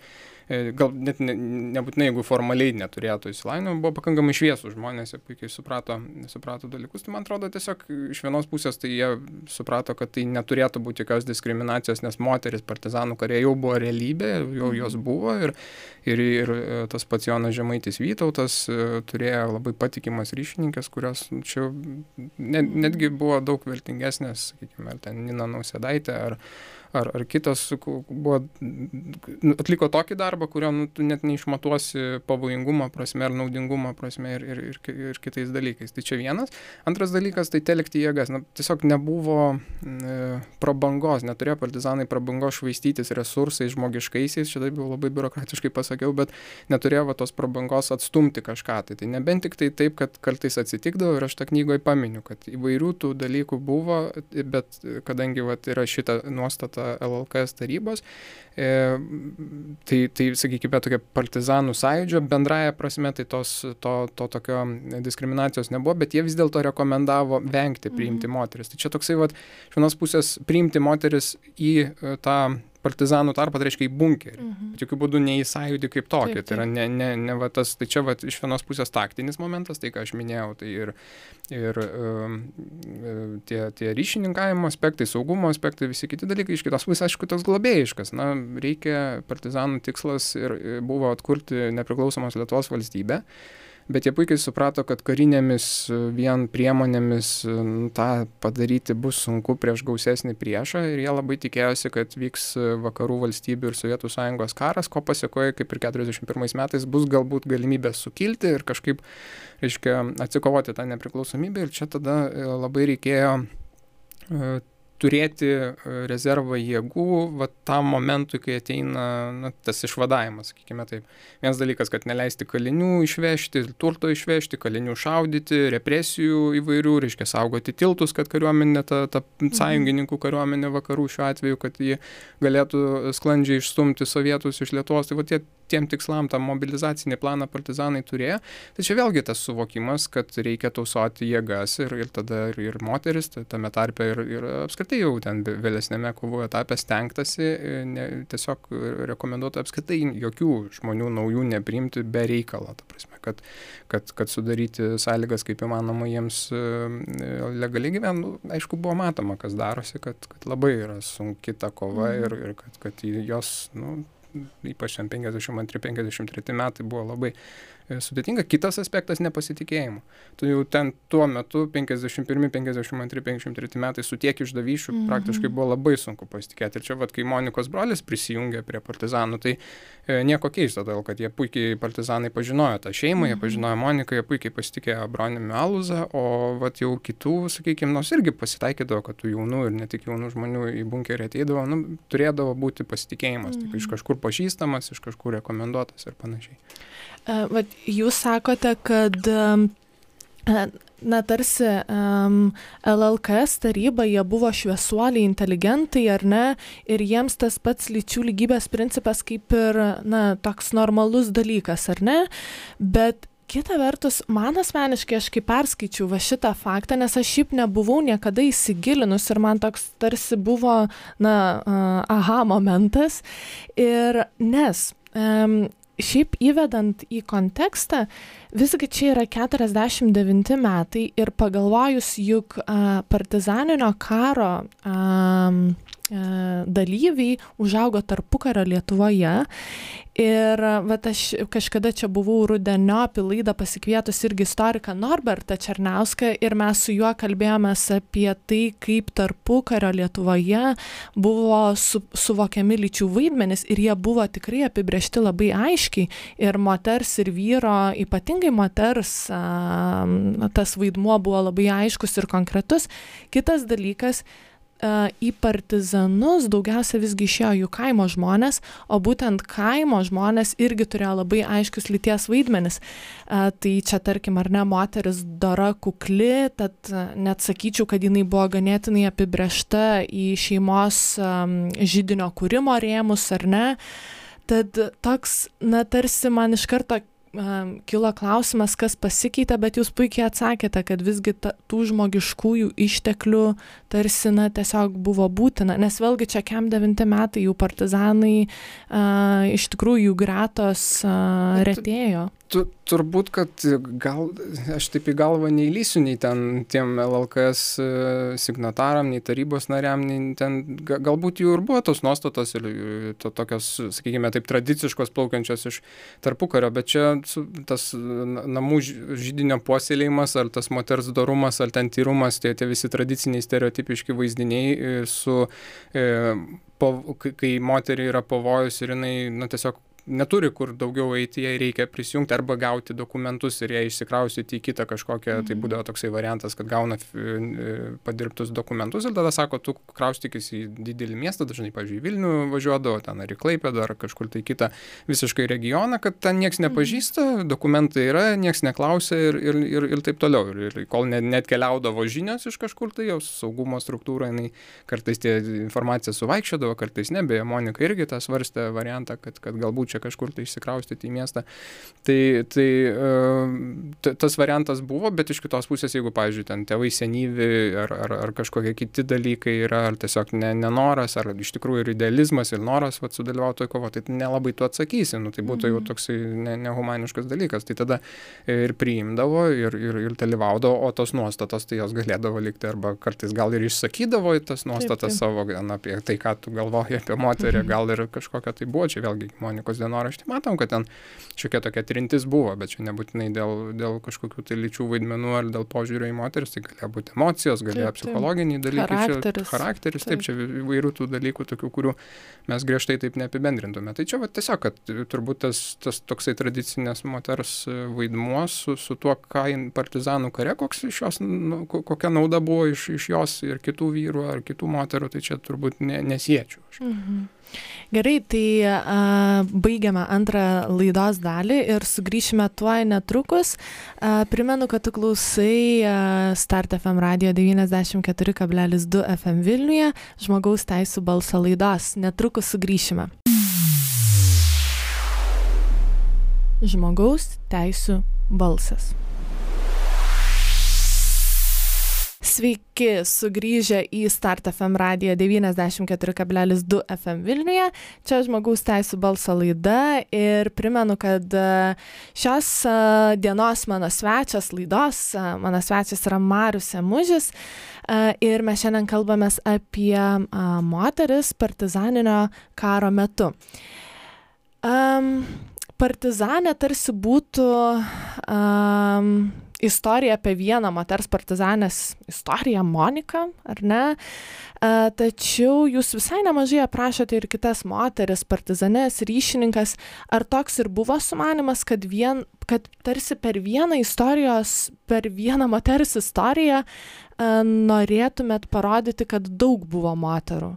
B: gal net ne, nebūtinai, jeigu formaliai neturėtų išsilavinimo, buvo pakankamai šviesų žmonės, jie puikiai suprato, suprato dalykus. Tai man atrodo, tiesiog iš vienos pusės tai jie suprato, kad tai neturėtų būti jokios diskriminacijos, nes moteris partizanų kurie jau buvo realybė, jau mhm. jos buvo ir, ir, ir e, tas pats Jonas Žemaitis Vytautas e, turėjo labai patikimas ryšininkės, kurios čia net, netgi buvo daug vertingesnės, sakykime, ar ten Nina Nausėdaitė, ar, ar, ar kitas buvo, nu, atliko tokį darbą, kurio nu, tu net neišmatuosi pavojingumo prasme ar naudingumo prasme ir, ir, ir, ir kitais dalykais. Tai čia vienas. Antras dalykas tai telkti jėgas. Na, tiesiog nebuvo e, prabangos, neturėjo partizanai prabangos švaistytis resursais žmogiškaisiais, čia taip jau labai biurokratiškai pasakiau, bet neturėjo va, tos prabangos atstumti kažką. Tai, tai nebent tik tai taip, kad kartais atsitikdavo ir aš tą knygoje paminiu, kad įvairių tų dalykų buvo, bet kadangi va, yra šita nuostata LLKS tarybos. E, tai, tai, sakykime, tokia partizanų sąjūdžio bendraja prasme, tai tos, to, to tokio diskriminacijos nebuvo, bet jie vis dėlto rekomendavo vengti priimti mhm. moteris. Tai čia toksai, vat, iš vienos pusės priimti moteris į tą partizanų tarpą, tai reiškia į bunkerį. Mhm. Jokių būdų ne į sąjūdį kaip tokį. Taip, taip. Tai yra ne, ne, ne va tas, tai čia va iš vienos pusės taktinis momentas, tai ką aš minėjau, tai ir, ir um, tie, tie ryšininkavimo aspektai, saugumo aspektai, visi kiti dalykai, iš kitos pusės, aišku, toks globėjiškas. Na, reikia, partizanų tikslas ir buvo atkurti nepriklausomos Lietuvos valstybę bet jie puikiai suprato, kad karinėmis vien priemonėmis tą padaryti bus sunku prieš gausesnį priešą ir jie labai tikėjosi, kad vyks vakarų valstybių ir Sovietų sąjungos karas, ko pasiekoja, kaip ir 41 metais, bus galbūt galimybė sukilti ir kažkaip, reiškia, atsikovoti tą nepriklausomybę ir čia tada e, labai reikėjo e, turėti e, rezervą jėgų va tam momentui, kai ateina na, tas išvadavimas, sakykime taip. Vienas dalykas, kad neleisti kalinių išvežti, turto išvežti, kalinių šaudyti, represijų įvairių, reiškia saugoti tiltus, kad kariuomenė, ta, ta mhm. sąjungininkų kariuomenė vakarų šiuo atveju, kad ji galėtų sklandžiai išstumti sovietus iš Lietuvos. Tai va tie tiem tikslam tą mobilizacinį planą partizanai turėjo. Čia vėlgi tas suvokimas, kad reikia tausoti jėgas ir, ir tada ir, ir moteris, tame tarpe ir, ir apskritai jau ten vėlesnėme kovų etape stengtasi, e, ne, tiesiog rekomenduota apskritai jokių žmonių naujų nepriimti be reikalo. Ta prasme, kad, kad, kad sudaryti sąlygas kaip įmanoma jiems e, legaliai gyventi, nu, aišku, buvo matoma, kas darosi, kad, kad labai yra sunki ta kova mhm. ir, ir kad, kad jos, nu, ypač 52-53 metai buvo labai sudėtinga. Kitas aspektas - nepasitikėjimo. Tu jau ten tuo metu, 51, 52, 53 metai, su tiek išdavyšių mm -hmm. praktiškai buvo labai sunku pasitikėti. Ir čia, vat, kai Monikos brolis prisijungė prie partizanų, tai e, nieko keisto, todėl kad jie puikiai partizanai pažinojo tą šeimą, jie mhm. pažinojo Moniką, jie puikiai pasitikėjo Broniumi Aluzą, o vat, jau kitų, sakykime, nors irgi pasitaikydavo, kad tų jaunų ir ne tik jaunų žmonių į bunkerį ateidavo, nu, turėdavo būti pasitikėjimas, mm -hmm. tik iš kažkur pažįstamas, iš kažkur rekomenduotas ir panašiai.
A: Uh, vat, jūs sakote, kad um, na, tarsi um, LLKS taryba, jie buvo šviesuoliai, inteligentai, ar ne, ir jiems tas pats lyčių lygybės principas kaip ir, na, toks normalus dalykas, ar ne, bet Kita vertus, man asmeniškai aš kaip perskaičiau va šitą faktą, nes aš šiaip nebuvau niekada įsigilinus ir man toks tarsi buvo, na, aha momentas. Ir nes um, šiaip įvedant į kontekstą, visgi čia yra 49 metai ir pagalvojus, juk a, partizaninio karo a, dalyviai užaugo tarpukario Lietuvoje Ir vat aš kažkada čia buvau rudeniop į laidą pasikvietus irgi istoriką Norbertą Černauską ir mes su juo kalbėjomės apie tai, kaip tarpukario Lietuvoje buvo su, suvokiami lyčių vaidmenis ir jie buvo tikrai apibriešti labai aiškiai. Ir moters ir vyro, ypatingai moters, tas vaidmuo buvo labai aiškus ir konkretus. Kitas dalykas, į partizanus daugiausia visgi išėjo jų kaimo žmonės, o būtent kaimo žmonės irgi turėjo labai aiškius lyties vaidmenis. Tai čia tarkim, ar ne, moteris dora kukli, tad net sakyčiau, kad jinai buvo ganėtinai apibriešta į šeimos žydinio kūrimo rėmus, ar ne. Tad toks, na, tarsi man iš karto kilo klausimas, kas pasikeitė, bet jūs puikiai atsakėte, kad visgi ta, tų žmogiškųjų išteklių tarsi, na, tiesiog buvo būtina, nes vėlgi čia kem devinti metai jų partizanai a, iš tikrųjų jų gretos a, retėjo
B: tu, turbūt, kad gal, aš taip į galvą neįlysiu nei ten tiem LLKS e, signataram, nei tarybos nariam, nei ten, galbūt jų ir buvo tos nuostatos ir to, tokios, sakykime, taip tradiciškos plaukiančios iš tarpukario, bet čia tas namų žydinio puoselėjimas, ar tas moters dorumas, ar ten tyrumas, tie, tie visi tradiciniai stereotipiški vaizdiniai e, su, e, po, kai moteriai yra pavojus ir jinai, na, tiesiog neturi kur daugiau eiti, jai reikia prisijungti arba gauti dokumentus ir jai išsikraustyti į kitą kažkokią, tai mhm. būdavo toksai variantas, kad gauna padirbtus dokumentus ir tada sako, tu kraustykis į didelį miestą, dažnai, pavyzdžiui, Vilnių važiuodavo, ten ar į Klaipėdą, ar kažkur tai kitą visiškai regioną, kad ten niekas mhm. nepažįsta, dokumentai yra, niekas neklausia ir, ir, ir, ir taip toliau. Ir, ir kol net, net keliaudavo žinios iš kažkur, tai jau saugumo struktūra, jinai kartais tie informacija suvaikščiodavo, kartais ne, beje, Monika irgi tą svarstė variantą, kad, kad galbūt čia kažkur tai išsikraustyti į miestą. Tai, tai uh, tas variantas buvo, bet iš kitos pusės, jeigu, pavyzdžiui, ten tėvai senyvi ar, ar, ar kažkokie kiti dalykai yra, ar tiesiog ne, nenoras, ar iš tikrųjų ir idealizmas, ir noras vat, sudalyvauti toje kovoje, tai nelabai tu atsakysi, nu, tai būtų jau mhm. toksai ne, nehumaniškas dalykas. Tai tada ir priimdavo, ir, ir, ir dalyvaudavo, o tos nuostatos, tai jos galėdavo likti arba kartais gal ir išsakydavo tas nuostatas taip, taip. savo, na, apie tai, ką tu galvoji apie moterį, mhm. gal ir kažkokia tai buvo, čia vėlgi Monikos dienoraštį matom, kad ten šiokia tokia trintis buvo, bet čia nebūtinai dėl, dėl kažkokių tai lyčių vaidmenų ar dėl požiūrio į moteris, tai galėjo būti emocijos, galėjo psichologiniai dalykai, charakteris, čia, charakteris taip, taip, čia įvairių tų dalykų, tokių, kurių mes griežtai taip neapibendrintume. Tai čia va, tiesiog, kad turbūt tas, tas toksai tradicinės moters vaidmuo su, su tuo, ką partizanų kare, koks iš jos, nu, kokia nauda buvo iš, iš jos ir kitų vyrų ar kitų moterų, tai čia turbūt ne, nesiečiau. Mhm.
A: Gerai, tai a, baigiame antrą laidos dalį ir sugrįšime tuoj netrukus. A, primenu, kad tu klausai a, Start FM radio 94,2 FM Vilniuje, žmogaus teisų balso laidos. Netrukus sugrįšime. Žmogaus teisų balsas. Sveiki, sugrįžę į Start FM radiją 94,2 FM Vilniuje. Čia žmogaus teisų balso laida ir primenu, kad e, šios e, dienos mano svečias laidos, e, mano svečias yra Marius Emužis ir mes šiandien kalbamės apie moteris partizaninio karo metu. Um, partizanė tarsi būtų um, istorija apie vieną moters partizanės istoriją, Moniką, ar ne? Tačiau jūs visai nemažai aprašote ir kitas moteris, partizanės, ryšininkas. Ar toks ir buvo sumanimas, kad, vien, kad tarsi per vieną istorijos, per vieną moters istoriją norėtumėt parodyti, kad daug buvo moterų?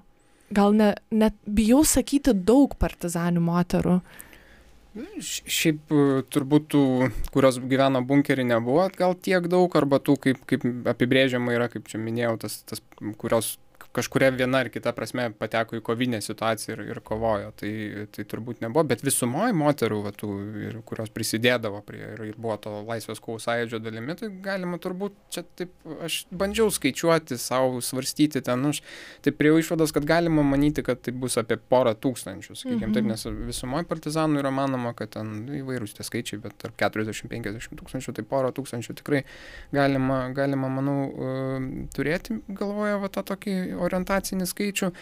A: Gal ne, net bijau sakyti daug partizanių moterų.
B: Šiaip e, turbūt tų, kurios gyveno bunkerį nebuvo gal tiek daug, arba tų, kaip, kaip apibrėžiama yra, kaip čia minėjau, tas, tas kurios kažkuria viena ar kita prasme pateko į kovinę situaciją ir, ir kovojo. Tai, tai turbūt nebuvo, bet visumoje moterų, va, tų, ir, kurios prisidėdavo prie ir, ir buvo to laisvės kovų sąjūdžio dalimi, tai galima turbūt čia taip, aš bandžiau skaičiuoti, savo svarstyti ten, nu, aš taip prie išvados, kad galima manyti, kad tai bus apie porą tūkstančių, sakykime, mhm. taip, nes visumoje partizanų yra manoma, kad ten įvairūs tie skaičiai, bet tarp 40-50 tūkstančių, tai porą tūkstančių tikrai galima, galima manau, turėti galvoje va tą tokį orientacinį skaičių.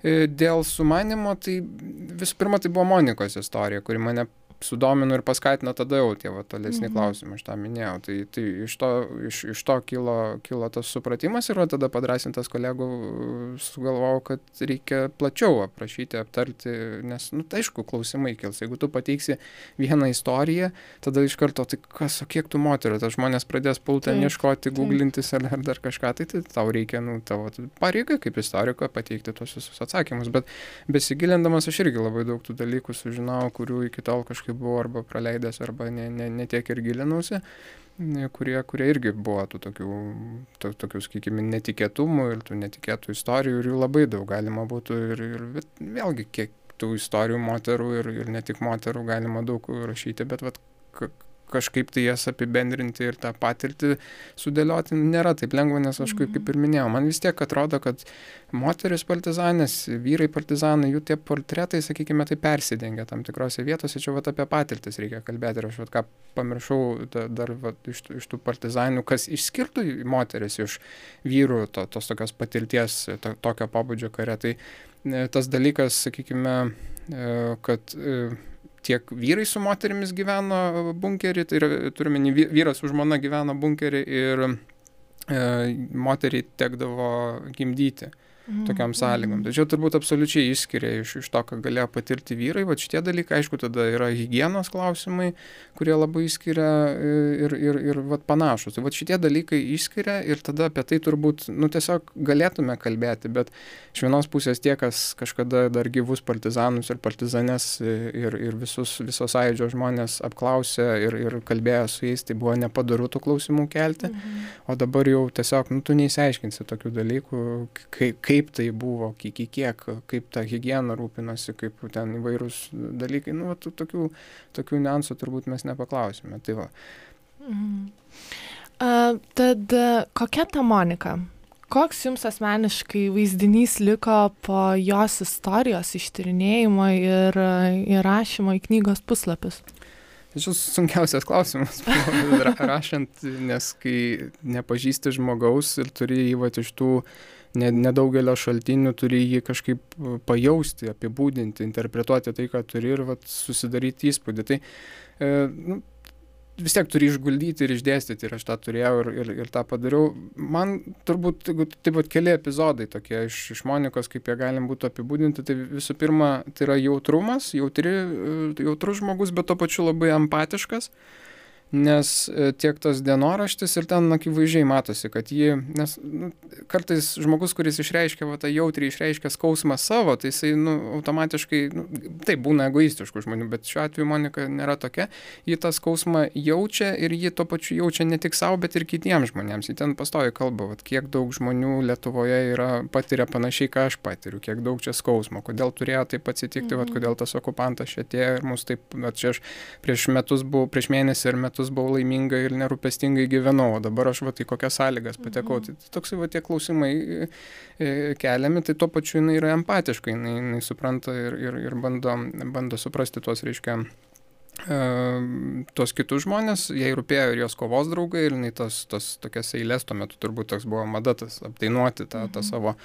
B: E, dėl sumanimo, tai visų pirma, tai buvo Monikos istorija, kuri mane sudomino ir paskatino tada jau tie va, tolesni mhm. klausimai, aš tą minėjau. Tai, tai iš, to, iš, iš to kilo, kilo tas supratimas ir tada padrasintas kolegų sugalvojau, kad reikia plačiau aprašyti, aptarti, nes, nu, tai aišku, klausimai kils. Jeigu tu pateiksi vieną istoriją, tada iš karto, tai kas, o kiek tų moterų, tas žmonės pradės pultą ieškoti, googlintis ar dar kažką, tai, tai tau reikia, nu, tavo pareiga kaip istoriko pateikti tuos visus atsakymus. Bet besigilindamas aš irgi labai daug tų dalykų sužinojau, kurių iki tol kažkaip kažkaip buvau arba praleidęs, arba ne, ne, ne tiek ir gilinausi, kurie, kurie irgi buvo tų tokių, to, tokių, sakykime, netikėtumų ir tų netikėtų istorijų ir jų labai daug galima būtų ir, ir vėlgi kiek tų istorijų moterų ir, ir ne tik moterų galima daug rašyti, bet vat, kažkaip tai jas apibendrinti ir tą patirtį sudėlioti nėra taip lengva, nes aš kaip, kaip ir minėjau, man vis tiek atrodo, kad moteris partizanės, vyrai partizanai, jų tie portretai, sakykime, tai persidengia tam tikrose vietose, čia vat apie patirtis reikia kalbėti ir aš vat ką pamiršau dar vat, iš, iš tų partizanių, kas išskirtų moteris iš vyrų to, tos tokios patirties, to, tokio pabudžio kare, tai e, tas dalykas, sakykime, e, kad e, tiek vyrai su moterimis gyveno bunkerį, tai yra, turime, vyras su žmona gyveno bunkerį ir e, moteriai tekdavo gimdyti. Mhm. tokiam sąlygom. Tačiau turbūt absoliučiai išskiria iš, iš to, ką galėjo patirti vyrai. Va šitie dalykai, aišku, tada yra hygienos klausimai, kurie labai išskiria e, ir, ir, ir va, panašus. Tai va šitie dalykai išskiria ir tada apie tai turbūt, nu, tiesiog galėtume kalbėti, bet iš vienos pusės tie, kas kažkada dar gyvus partizanus ir partizanes e, ir, ir visus, visos sąjūdžio žmonės apklausė ir, ir kalbėjo su jais, tai buvo nepadaru tų klausimų kelti, mhm. o dabar jau tiesiog, nu, tu neįsiaiškinsi tokių dalykų, kaip kaip tai buvo, iki kiek, kaip ta hygiena rūpinosi, kaip ten įvairūs dalykai, nu, tų, tokių, tokių niuansų turbūt mes nepaklausime. Tai va. Mhm.
A: Uh, tad kokia ta Monika? Koks jums asmeniškai vaizdinys liko po jos istorijos ištyrinėjimo ir įrašymo į knygos puslapius?
B: Čia sunkiausias klausimas, [LAUGHS] rašant, nes kai nepažįsti žmogaus ir turi įvat iš tų uh, nedaugelio šaltinių turi jį kažkaip e, pajausti, apibūdinti, interpretuoti tai, ką turi ir vat, susidaryti įspūdį. Tai e, nu, vis tiek turi išguldyti ir išdėstyti ir aš tą turėjau ir, ir, ir tą padariau. Man turbūt, taip pat keli epizodai tokie iš, iš Monikos, kaip jie galim būtų apibūdinti, tai visų pirma, tai yra jautrumas, jautri, e, jautrus žmogus, bet to pačiu labai empatiškas. Uh, nes e, tiek tas dienoraštis ir ten akivaizdžiai matosi, kad ji, nes nu, kartais žmogus, kuris išreiškia va, tą jautriai išreiškia skausmą savo, tai jisai nu, automatiškai, nu, taip būna egoistiškų žmonių, bet šiuo atveju Monika nėra tokia, ji tą skausmą jaučia ir ji to pačiu jaučia ne tik savo, bet ir kitiems žmonėms. Ji ten pastovi kalba, va, kiek daug žmonių Lietuvoje yra, patiria panašiai, ką aš patiriu, kiek daug čia skausmo, kodėl turėjo taip atsitikti, mhm. va, kodėl tas okupantas čia atėjo ir mus taip, va, čia aš prieš metus buvau, prieš mėnesį ir metus metus buvau laiminga ir nerūpestingai gyvenau, o dabar aš va tai kokias sąlygas patekau. Mhm. Tai toksai va tie klausimai e, e, keliami, tai tuo pačiu jinai yra empatiška, jinai, jinai supranta ir, ir, ir bando, bando suprasti tuos, reiškia, e, tos kitus žmonės, jai rūpėjo ir jos kovos draugai, ir jinai tas, tas tokias eilės, tuo metu turbūt toks buvo madatas apdainuoti tą, tą mhm. savo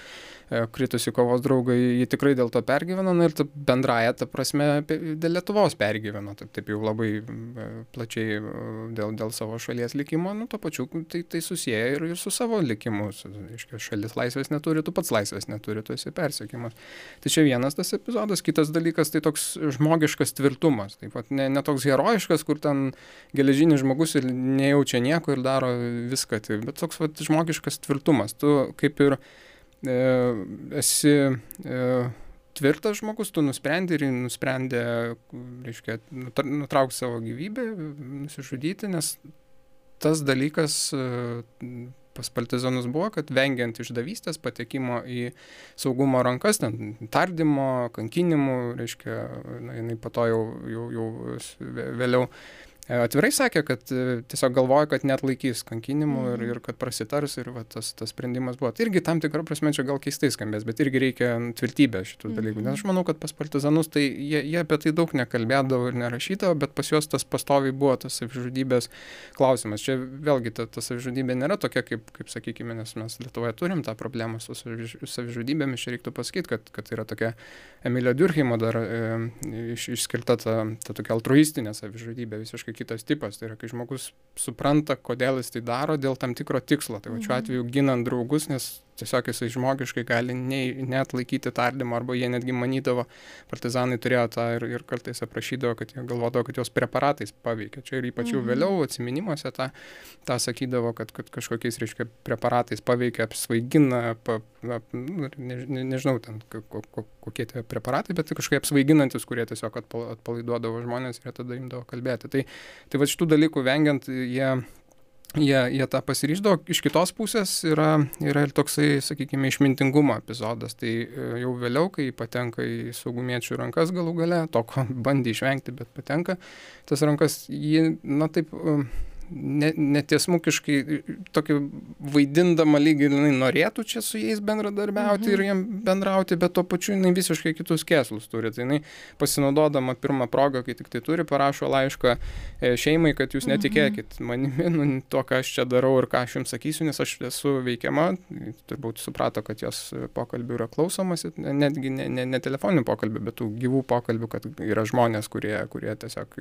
B: kritusi kovos draugai, jį tikrai dėl to pergyveno na, ir ta bendraja, ta prasme, dėl Lietuvos pergyveno, taip, taip jau labai e, plačiai e, dėl, dėl savo šalies likimo, nu, to pačiu tai, tai susiję ir, ir su savo likimu. Iškia, šalis laisvės neturi, tu pats laisvės neturi, tu esi persiekimas. Tai čia vienas tas epizodas, kitas dalykas tai toks žmogiškas tvirtumas, taip pat ne, ne toks herojiškas, kur ten geležinis žmogus ir nejaučia nieko ir daro viską, tai, bet toks vat, žmogiškas tvirtumas. Tu kaip ir E, esi e, tvirtas žmogus, tu nusprendi ir nusprendė, reiškia, nutraukti savo gyvybę, nusižudyti, nes tas dalykas e, pas partizanus buvo, kad vengiant išdavystės, patekimo į saugumo rankas, ten tardymo, kankinimų, reiškia, na, jinai po to jau, jau, jau vėliau E, atvirai sakė, kad e, tiesiog galvoja, kad net laikys kankinimų ir, mhm. ir kad prasitars ir va, tas, tas sprendimas buvo. Tai irgi tam tikrą prasme čia gal keistai skambės, bet irgi reikia tvirtybės šitų dalykų. Nes aš mhm. manau, kad pas partizanus tai jie, jie apie tai daug nekalbėdavo ir nerašydavo, bet pas juos tas pastoviai buvo tas savižudybės klausimas. Čia vėlgi ta, ta savižudybė nėra tokia, kaip, kaip sakykime, nes mes Lietuvoje turim tą problemą su savižudybėmis. Čia reiktų pasakyti, kad, kad yra tokia Emilio Durhimo dar e, iš, išskirta ta, ta tokia altruistinė savižudybė visiškai kitas tipas. Tai yra, kai žmogus supranta, kodėl jis tai daro dėl tam tikro tikslo. Tai va šiuo mhm. atveju ginant draugus, nes tiesiog jisai žmogiškai gali nei, net laikyti tardymą, arba jie netgi manydavo, partizanai turėjo tą ir, ir kartais aprašydavo, kad jie galvodavo, kad jos preparatais paveikia. Čia ir ypač jau mhm. vėliau atminimuose tą, tą sakydavo, kad, kad kažkokiais, reiškia, preparatais paveikia, apsvaigina, pa, na, nu, ne, ne, nežinau, ten, ko, ko, kokie tie preparatai, bet kažkaip apsvaiginantis, kurie tiesiog atpalaiduodavo žmonės ir tada imdavo kalbėti. Tai, tai va šitų dalykų vengiant, jie jie, jie tą pasiryždavo. Iš kitos pusės yra, yra ir toksai, sakykime, išmintingumo epizodas. Tai e, jau vėliau, kai patenka į saugumiečių rankas galų gale, to, ko [LAUGHS] bandė išvengti, bet patenka, tas rankas jį, na taip, ne, netiesmukiškai tokį vaidindama lyg ir jinai norėtų čia su jais bendradarbiauti mhm. ir jiem bendrauti, bet tuo pačiu jinai visiškai kitus kėslus turi. Tai jinai pasinaudodama pirmą progą, kai tik tai turi, parašo laišką e, šeimai, kad jūs mhm. netikėkit manimi, nu, to, ką aš čia darau ir ką aš jums sakysiu, nes aš esu veikiama, turbūt suprato, kad jos pokalbių yra klausomasi, netgi ne, ne, ne telefoninių pokalbių, bet tų gyvų pokalbių, kad yra žmonės, kurie, kurie tiesiog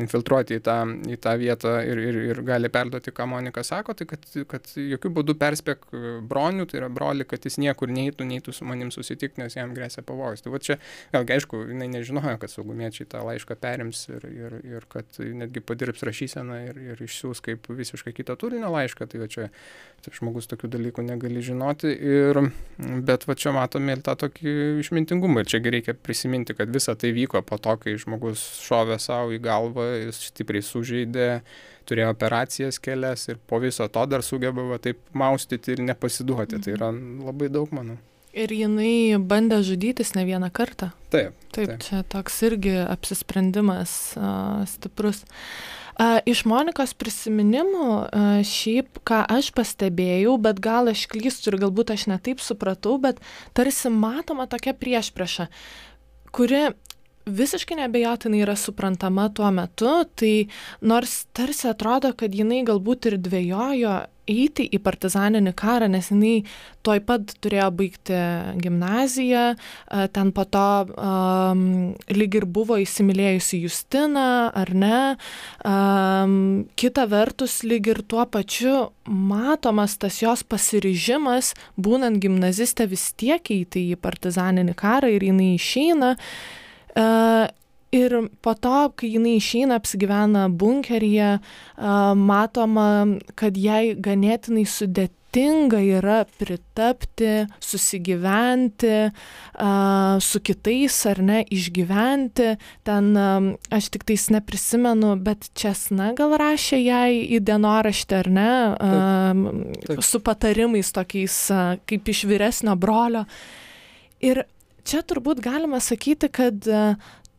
B: infiltruoti į tą, į tą vietą ir, ir, ir gali perduoti, ką Monika sako, tai kad, kad jokių būdų perspėk bronių, tai yra broli, kad jis niekur neįtų, neįtų su manim susitikti, nes jam grėsia pavojus. Tai va čia, vėlgi, aišku, jinai nežinojo, kad saugumiečiai tą laišką perims ir, ir, ir kad netgi padirbs rašyseną ir, ir išsiūs kaip visiškai kitą turinio laišką. Tai va čia tai žmogus tokių dalykų negali žinoti. Ir, bet va čia matome ir tą tokį išmintingumą. Ir čiagi reikia prisiminti, kad visa tai vyko po to, kai žmogus šovė savo į galvą, jis stipriai sužeidė turėjo operacijas kelias ir po viso to dar sugeba va, taip maustyti ir nepasiduoti. Tai yra labai daug, manau.
A: Ir jinai bandė žudytis ne vieną kartą.
B: Taip.
A: Taip, taip. čia toks irgi apsisprendimas uh, stiprus. Uh, iš Monikos prisiminimų, uh, šiaip, ką aš pastebėjau, bet gal aš klystu ir galbūt aš netaip supratau, bet tarsi matoma tokia priešprieša, kuri visiškai neabejotinai yra suprantama tuo metu, tai nors tarsi atrodo, kad jinai galbūt ir dvėjojo eiti į partizaninį karą, nes jinai tuoj pat turėjo baigti gimnaziją, ten po to um, lyg ir buvo įsimylėjusi Justiną, ar ne. Um, kita vertus, lyg ir tuo pačiu matomas tas jos pasiryžimas, būnant gimnazistė vis tiek eiti į partizaninį karą ir jinai išeina. Uh, ir po to, kai jinai išeina, apsigyvena bunkeryje, uh, matoma, kad jai ganėtinai sudėtinga yra pritapti, susigyventi uh, su kitais ar ne, išgyventi. Ten um, aš tik tais neprisimenu, bet Česna gal rašė jai į dienoraštį ar ne, um, taip. su patarimais tokiais uh, kaip iš vyresnio brolio. Ir čia turbūt galima sakyti, kad e,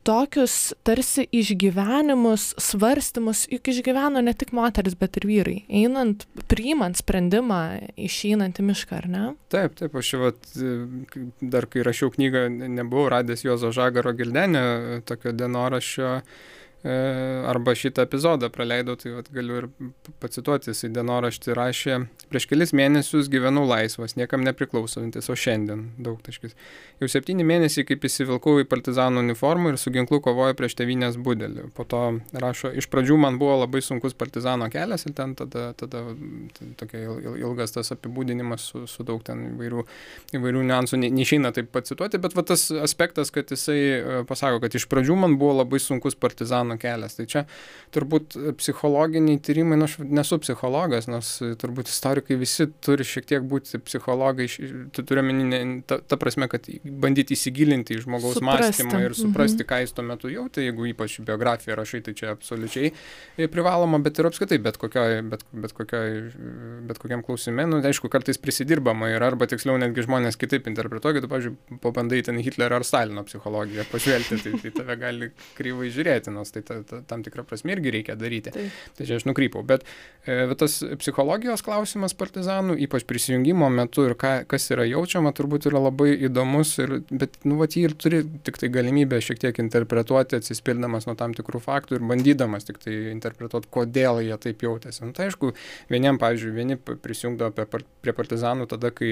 A: tokius tarsi išgyvenimus, svarstymus, juk išgyveno ne tik moteris, bet ir vyrai, einant, priimant sprendimą, išeinant į mišką, ar ne?
B: Taip, taip, aš vat, e, dar kai rašiau knygą, nebuvau radęs Jozo Žagaro Gildenio tokio dienoraščio E, arba šitą epizodą praleidau, tai vat, galiu ir pacituoti, jisai dienoraštį rašė, prieš kelis mėnesius gyvenau laisvas, niekam nepriklausantis, o šiandien daug taškis. Jau septyni mėnesiai kaip įsivilkau į partizanų uniformą ir su ginklu kovoju prieš tevinės budelį. Po to rašo, iš pradžių man buvo labai sunkus partizano kelias ir ten tada, tada tokia ilgas tas apibūdinimas su, su daug ten įvairių, įvairių niuansų, ne, neišeina taip pacituoti, bet va tas aspektas, kad jisai e, pasako, kad iš pradžių man buvo labai sunkus partizano mano kelias. Tai čia turbūt psichologiniai tyrimai, nu, aš nesu psichologas, nors turbūt istorikai visi turi šiek tiek būti psichologai, tu turi meninę, ta, ta prasme, kad bandyti įsigilinti į žmogaus suprasti. mąstymą ir suprasti, mhm. ką jis tuo metu jautė, jeigu ypač biografiją rašai, tai čia absoliučiai privaloma, bet ir apskritai, bet, kokioj, bet, bet, kokioj, bet kokiam klausimė, nu, aišku, kartais prisidirbama ir arba tiksliau netgi žmonės kitaip interpretuoja, tu, pavyzdžiui, pabandai ten Hitlerio ar Stalino psichologiją pažvelgti, tai, tai tave gali kryvai žiūrėti, nors tai ta, ta, tam tikrą prasme irgi reikia daryti. Taip. Tai čia aš nukrypau. Bet, bet tas psichologijos klausimas partizanų, ypač prisijungimo metu ir ką, kas yra jaučiama, turbūt yra labai įdomus, ir, bet nu, vat, jį ir turi tik tai galimybę šiek tiek interpretuoti, atsispirdamas nuo tam tikrų faktų ir bandydamas tik tai interpretuoti, kodėl jie taip jautėsi. Nu, tai aišku, vieniem, pavyzdžiui, vieni prisijungdavo prie, partizanų tada, kai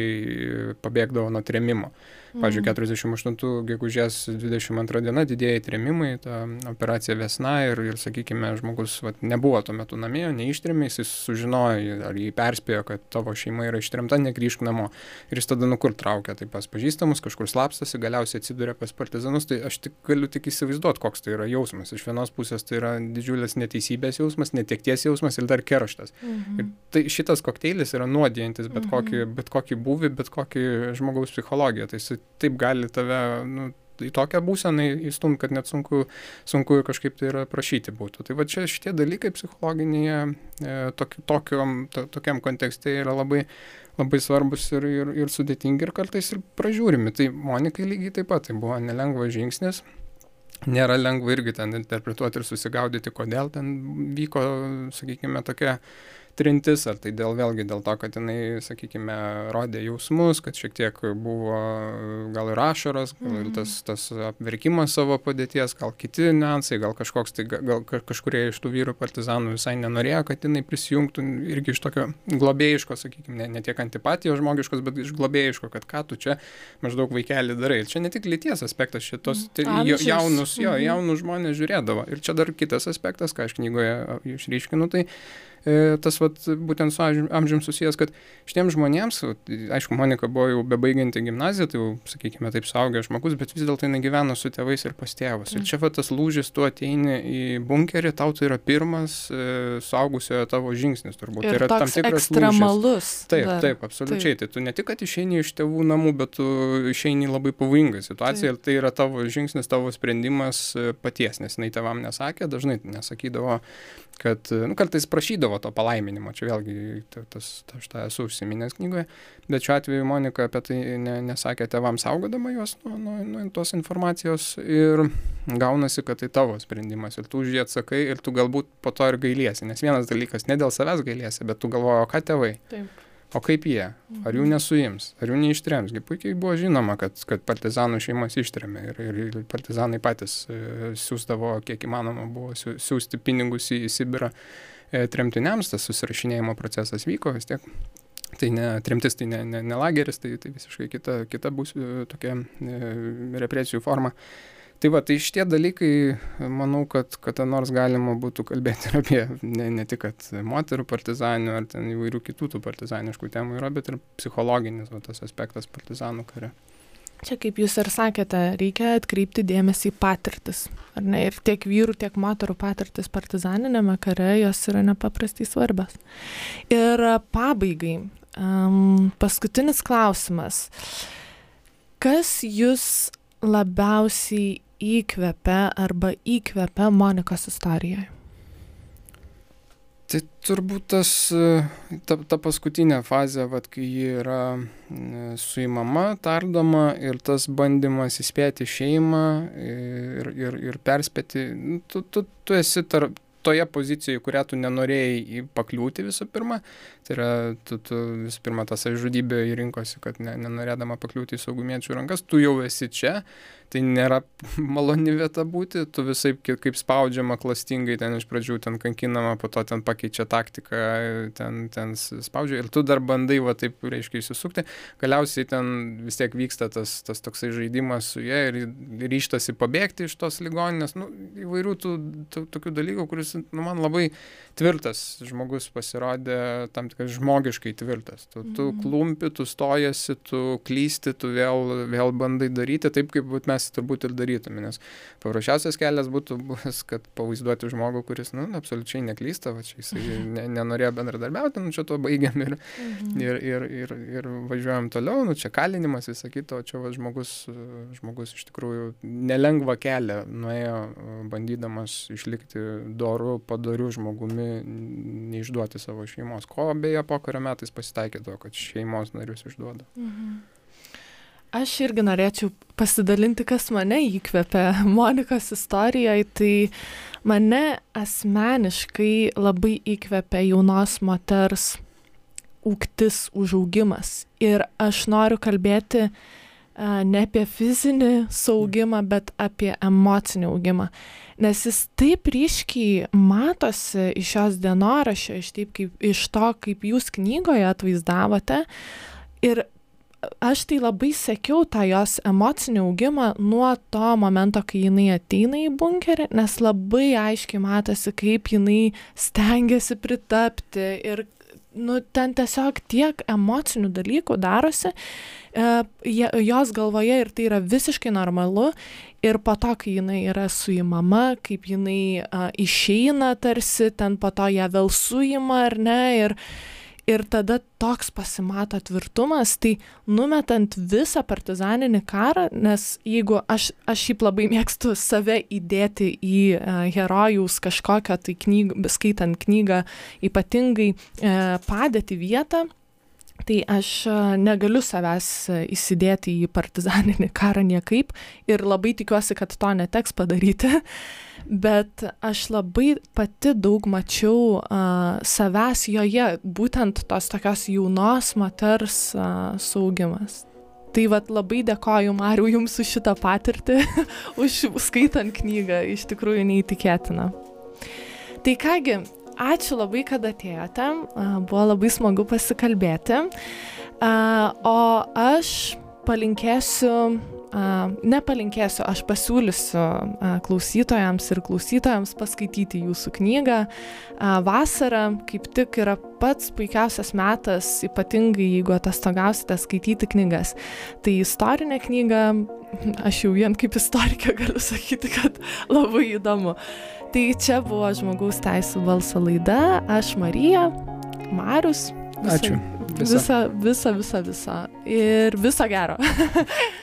B: pabėgdavo nuo tremimo. Pavyzdžiui, 48 mhm. gegužės 22 diena didėjai tremimai, ta operacija Vesna ir, ir sakykime, žmogus vat, nebuvo tuo metu namie, neištrėmė, jis sužinojo ar jį perspėjo, kad tavo šeima yra ištremta, negrįžk namo. Ir jis tada nukur traukia, tai pas pažįstamus, kažkur slapstasi, galiausiai atsiduria pas partizanus, tai aš tik galiu tik įsivaizduoti, koks tai yra jausmas. Iš vienos pusės tai yra didžiulės neteisybės jausmas, netekties jausmas ir dar kerštas. Mhm. Ir tai šitas kokteilis yra nuodijantis bet, mhm. kokį, bet kokį būvį, bet kokį žmogaus psichologiją. Tai jis taip gali tave nu, į tokią būseną įstumti, kad net sunku, sunku kažkaip tai yra prašyti būtų. Tai va čia šitie dalykai psichologinėje tok, tokiam, to, tokiam kontekste yra labai, labai svarbus ir, ir, ir sudėtingi ir kartais ir pražiūrimi. Tai Monikai lygiai taip pat tai buvo nelengvas žingsnis. Nėra lengva irgi ten interpretuoti ir susigaudyti, kodėl ten vyko, sakykime, tokia trintis, ar tai dėl vėlgi dėl to, kad jinai, sakykime, rodė jausmus, kad šiek tiek buvo gal ir ašaras, gal ir mhm. tas, tas apverkimas savo padėties, gal kiti niuansai, gal kažkoks, tai gal kažkurie iš tų vyrų partizanų visai nenorėjo, kad jinai prisijungtų irgi iš tokio globėjiško, sakykime, ne, ne tiek antipatijos žmogiškos, bet iš globėjiško, kad ką tu čia maždaug vaikelį darai. Čia ne tik lyties aspektas, šitos tai, jaunus, jo, mhm. jaunus žmonės žiūrėdavo. Ir čia dar kitas aspektas, ką aš knygoje išryškinu, tai tas vat, būtent su amžium susijęs, kad šitiems žmonėms, aišku, Monika buvo jau bebaigianti gimnaziją, tai jau, sakykime, taip suaugęs žmogus, bet vis dėlto jinai gyveno su tėvais ir pas tėvus. Ir mm. čia va tas lūžis, tu ateini į bunkerį, tau tai yra pirmas e, suaugusiojo tavo žingsnis, turbūt.
A: Ir
B: tai yra
A: tam tikras ekstremalus. Lūžis.
B: Taip, dar. taip, absoliučiai. Taip. Tai tu ne tik, kad išeini iš tėvų namų, bet tu išeini labai pavojingą situaciją taip. ir tai yra tavo žingsnis, tavo sprendimas e, paties, nes jinai tevam nesakė, dažnai nesakydavo kad nu, kartais prašydavo to palaiminimo, čia vėlgi tas, aš tą esu užsiminęs knygoje, bet šiuo atveju Monika apie tai ne, nesakė tevams saugodama juos nuo, nuo, nuo tos informacijos ir gaunasi, kad tai tavo sprendimas ir tu už jį atsakai ir tu galbūt po to ir gailiesi, nes vienas dalykas, ne dėl savęs gailiesi, bet tu galvoji, o ką tėvai. Taip O kaip jie? Ar jų mhm. nesuims? Ar jų neištrems? Gi puikiai buvo žinoma, kad, kad partizanų šeimas ištremė ir, ir, partizanai patys e, siūsdavo, kiek įmanoma buvo siūsti pinigus į, į Sibirą e, tremtiniams, tas susirašinėjimo procesas vyko vis tiek. Tai ne tremtis, tai ne, ne, ne lageris, tai, tai visiškai kita, kita bus e, tokia e, represijų forma. E, tai va tai šitie dalykai manau kad kada nors galima būtų kalbėti ir apie ne ne tik kad moterų partizanių ar ten įvairių kitų tų partizaniškų temų yra bet ir psichologinis va tas aspektas partizanų kare
A: Čia, kaip jūs ir sakėte, reikia atkreipti dėmesį į patirtis. Ar ne? Ir tiek vyrų, tiek moterų patirtis partizaninėme kare, jos yra nepaprastai svarbios. Ir pabaigai, um, paskutinis klausimas. Kas jūs labiausiai įkvepia arba įkvepia Monikos istorijoje?
B: Tai turbūt tas, ta, ta paskutinė fazė, vat, kai ji yra suimama, tardoma ir tas bandymas įspėti šeimą ir, ir, ir perspėti, nu, tu, tu, tu esi tarp, toje pozicijoje, kurią tu nenorėjai pakliūti visų pirma, tai yra, tu, tu visų pirma tą savižudybę įrinkosi, kad ne, nenorėdama pakliūti į saugumiečių rankas, tu jau esi čia tai nėra [LAUGHS] maloni vieta būti, tu visai kaip spaudžiama klastingai, ten iš pradžių ten kankinama, po to ten pakeičia taktiką, ten, ten spaudžia ir tu dar bandai va taip, reiškia, įsisukti, galiausiai ten vis tiek vyksta tas, tas toksai žaidimas su jie ir ryštasi pabėgti iš tos ligoninės, nu, įvairių tų, tų tokių dalykų, kuris, nu, man labai tvirtas žmogus pasirodė, tam tikras žmogiškai tvirtas. Tu, tu mhm. klumpi, tu stojasi, tu klysti, tu vėl, vėl bandai daryti taip, kaip mes mes turbūt ir darytume, nes paprasčiausias kelias būtų buvęs, kad pavaizduoti žmogų, kuris, nu, absoliučiai neklysta, va čia jisai ne, nenorėjo bendradarbiauti, nu čia to baigiam ir, mhm. ir, ir, ir, ir važiuojam toliau, nu čia kalinimas, visą kitą, o čia va žmogus, žmogus iš tikrųjų nelengva kelią nuėjo bandydamas išlikti doru, padariu žmogumi, neišduoti savo šeimos, ko beje pokario metais pasitaikė to, kad šeimos narius išduoda. Mhm.
A: Aš irgi norėčiau pasidalinti, kas mane įkvėpė [LAUGHS] Monikos istorijoje. Tai mane asmeniškai labai įkvėpė jaunos moters ūktis užaugimas. Ir aš noriu kalbėti ne apie fizinį saugimą, bet apie emocinį augimą. Nes jis taip ryškiai matosi iš šios dienorašio, iš, taip, kaip, iš to, kaip jūs knygoje atvaizdavote. Ir aš tai labai sekiau tą jos emocinį augimą nuo to momento, kai jinai ateina į bunkerį, nes labai aiškiai matosi, kaip jinai stengiasi pritapti ir nu, ten tiesiog tiek emocinių dalykų darosi e, jos galvoje ir tai yra visiškai normalu. Ir po to, kai jinai yra suimama, kaip jinai a, išeina tarsi, ten po to ją vėl suima ar ne. Ir, ir tada toks pasimato tvirtumas, tai numetant visą partizaninį karą, nes jeigu aš, aš šiaip labai mėgstu save įdėti į uh, herojaus kažkokią tai knygą, skaitant knygą, ypatingai uh, padėti vietą, Tai aš e, negaliu savęs įsidėti į partizaninį karą niekaip ir labai tikiuosi, kad to neteks padaryti. Bet aš labai pati daug mačiau uh, savęs joje, būtent tos tokios jaunos moters uh, saugimas. Tai vad labai dėkoju Mariu Jums už šitą patirtį, [LAUGHS] už skaitant knygą, iš tikrųjų neįtikėtina. Tai kągi, ačiū labai, kad atėjote, buvo labai smagu pasikalbėti, o aš palinkėsiu nepalinkėsiu, aš pasiūlysiu klausytojams ir klausytojams paskaityti jūsų knygą. Vasara kaip tik yra pats puikiausias metas, ypatingai jeigu atostogausite skaityti knygas. Tai istorinė knyga, aš jau vien kaip istorikė galiu sakyti, kad [LAUGHS] labai įdomu. Tai čia buvo žmogaus teisų balso laida, aš Marija, Marius.
B: Visa, Ačiū.
A: Visa, visa, visa, visa. Ir viso gero. [LAUGHS]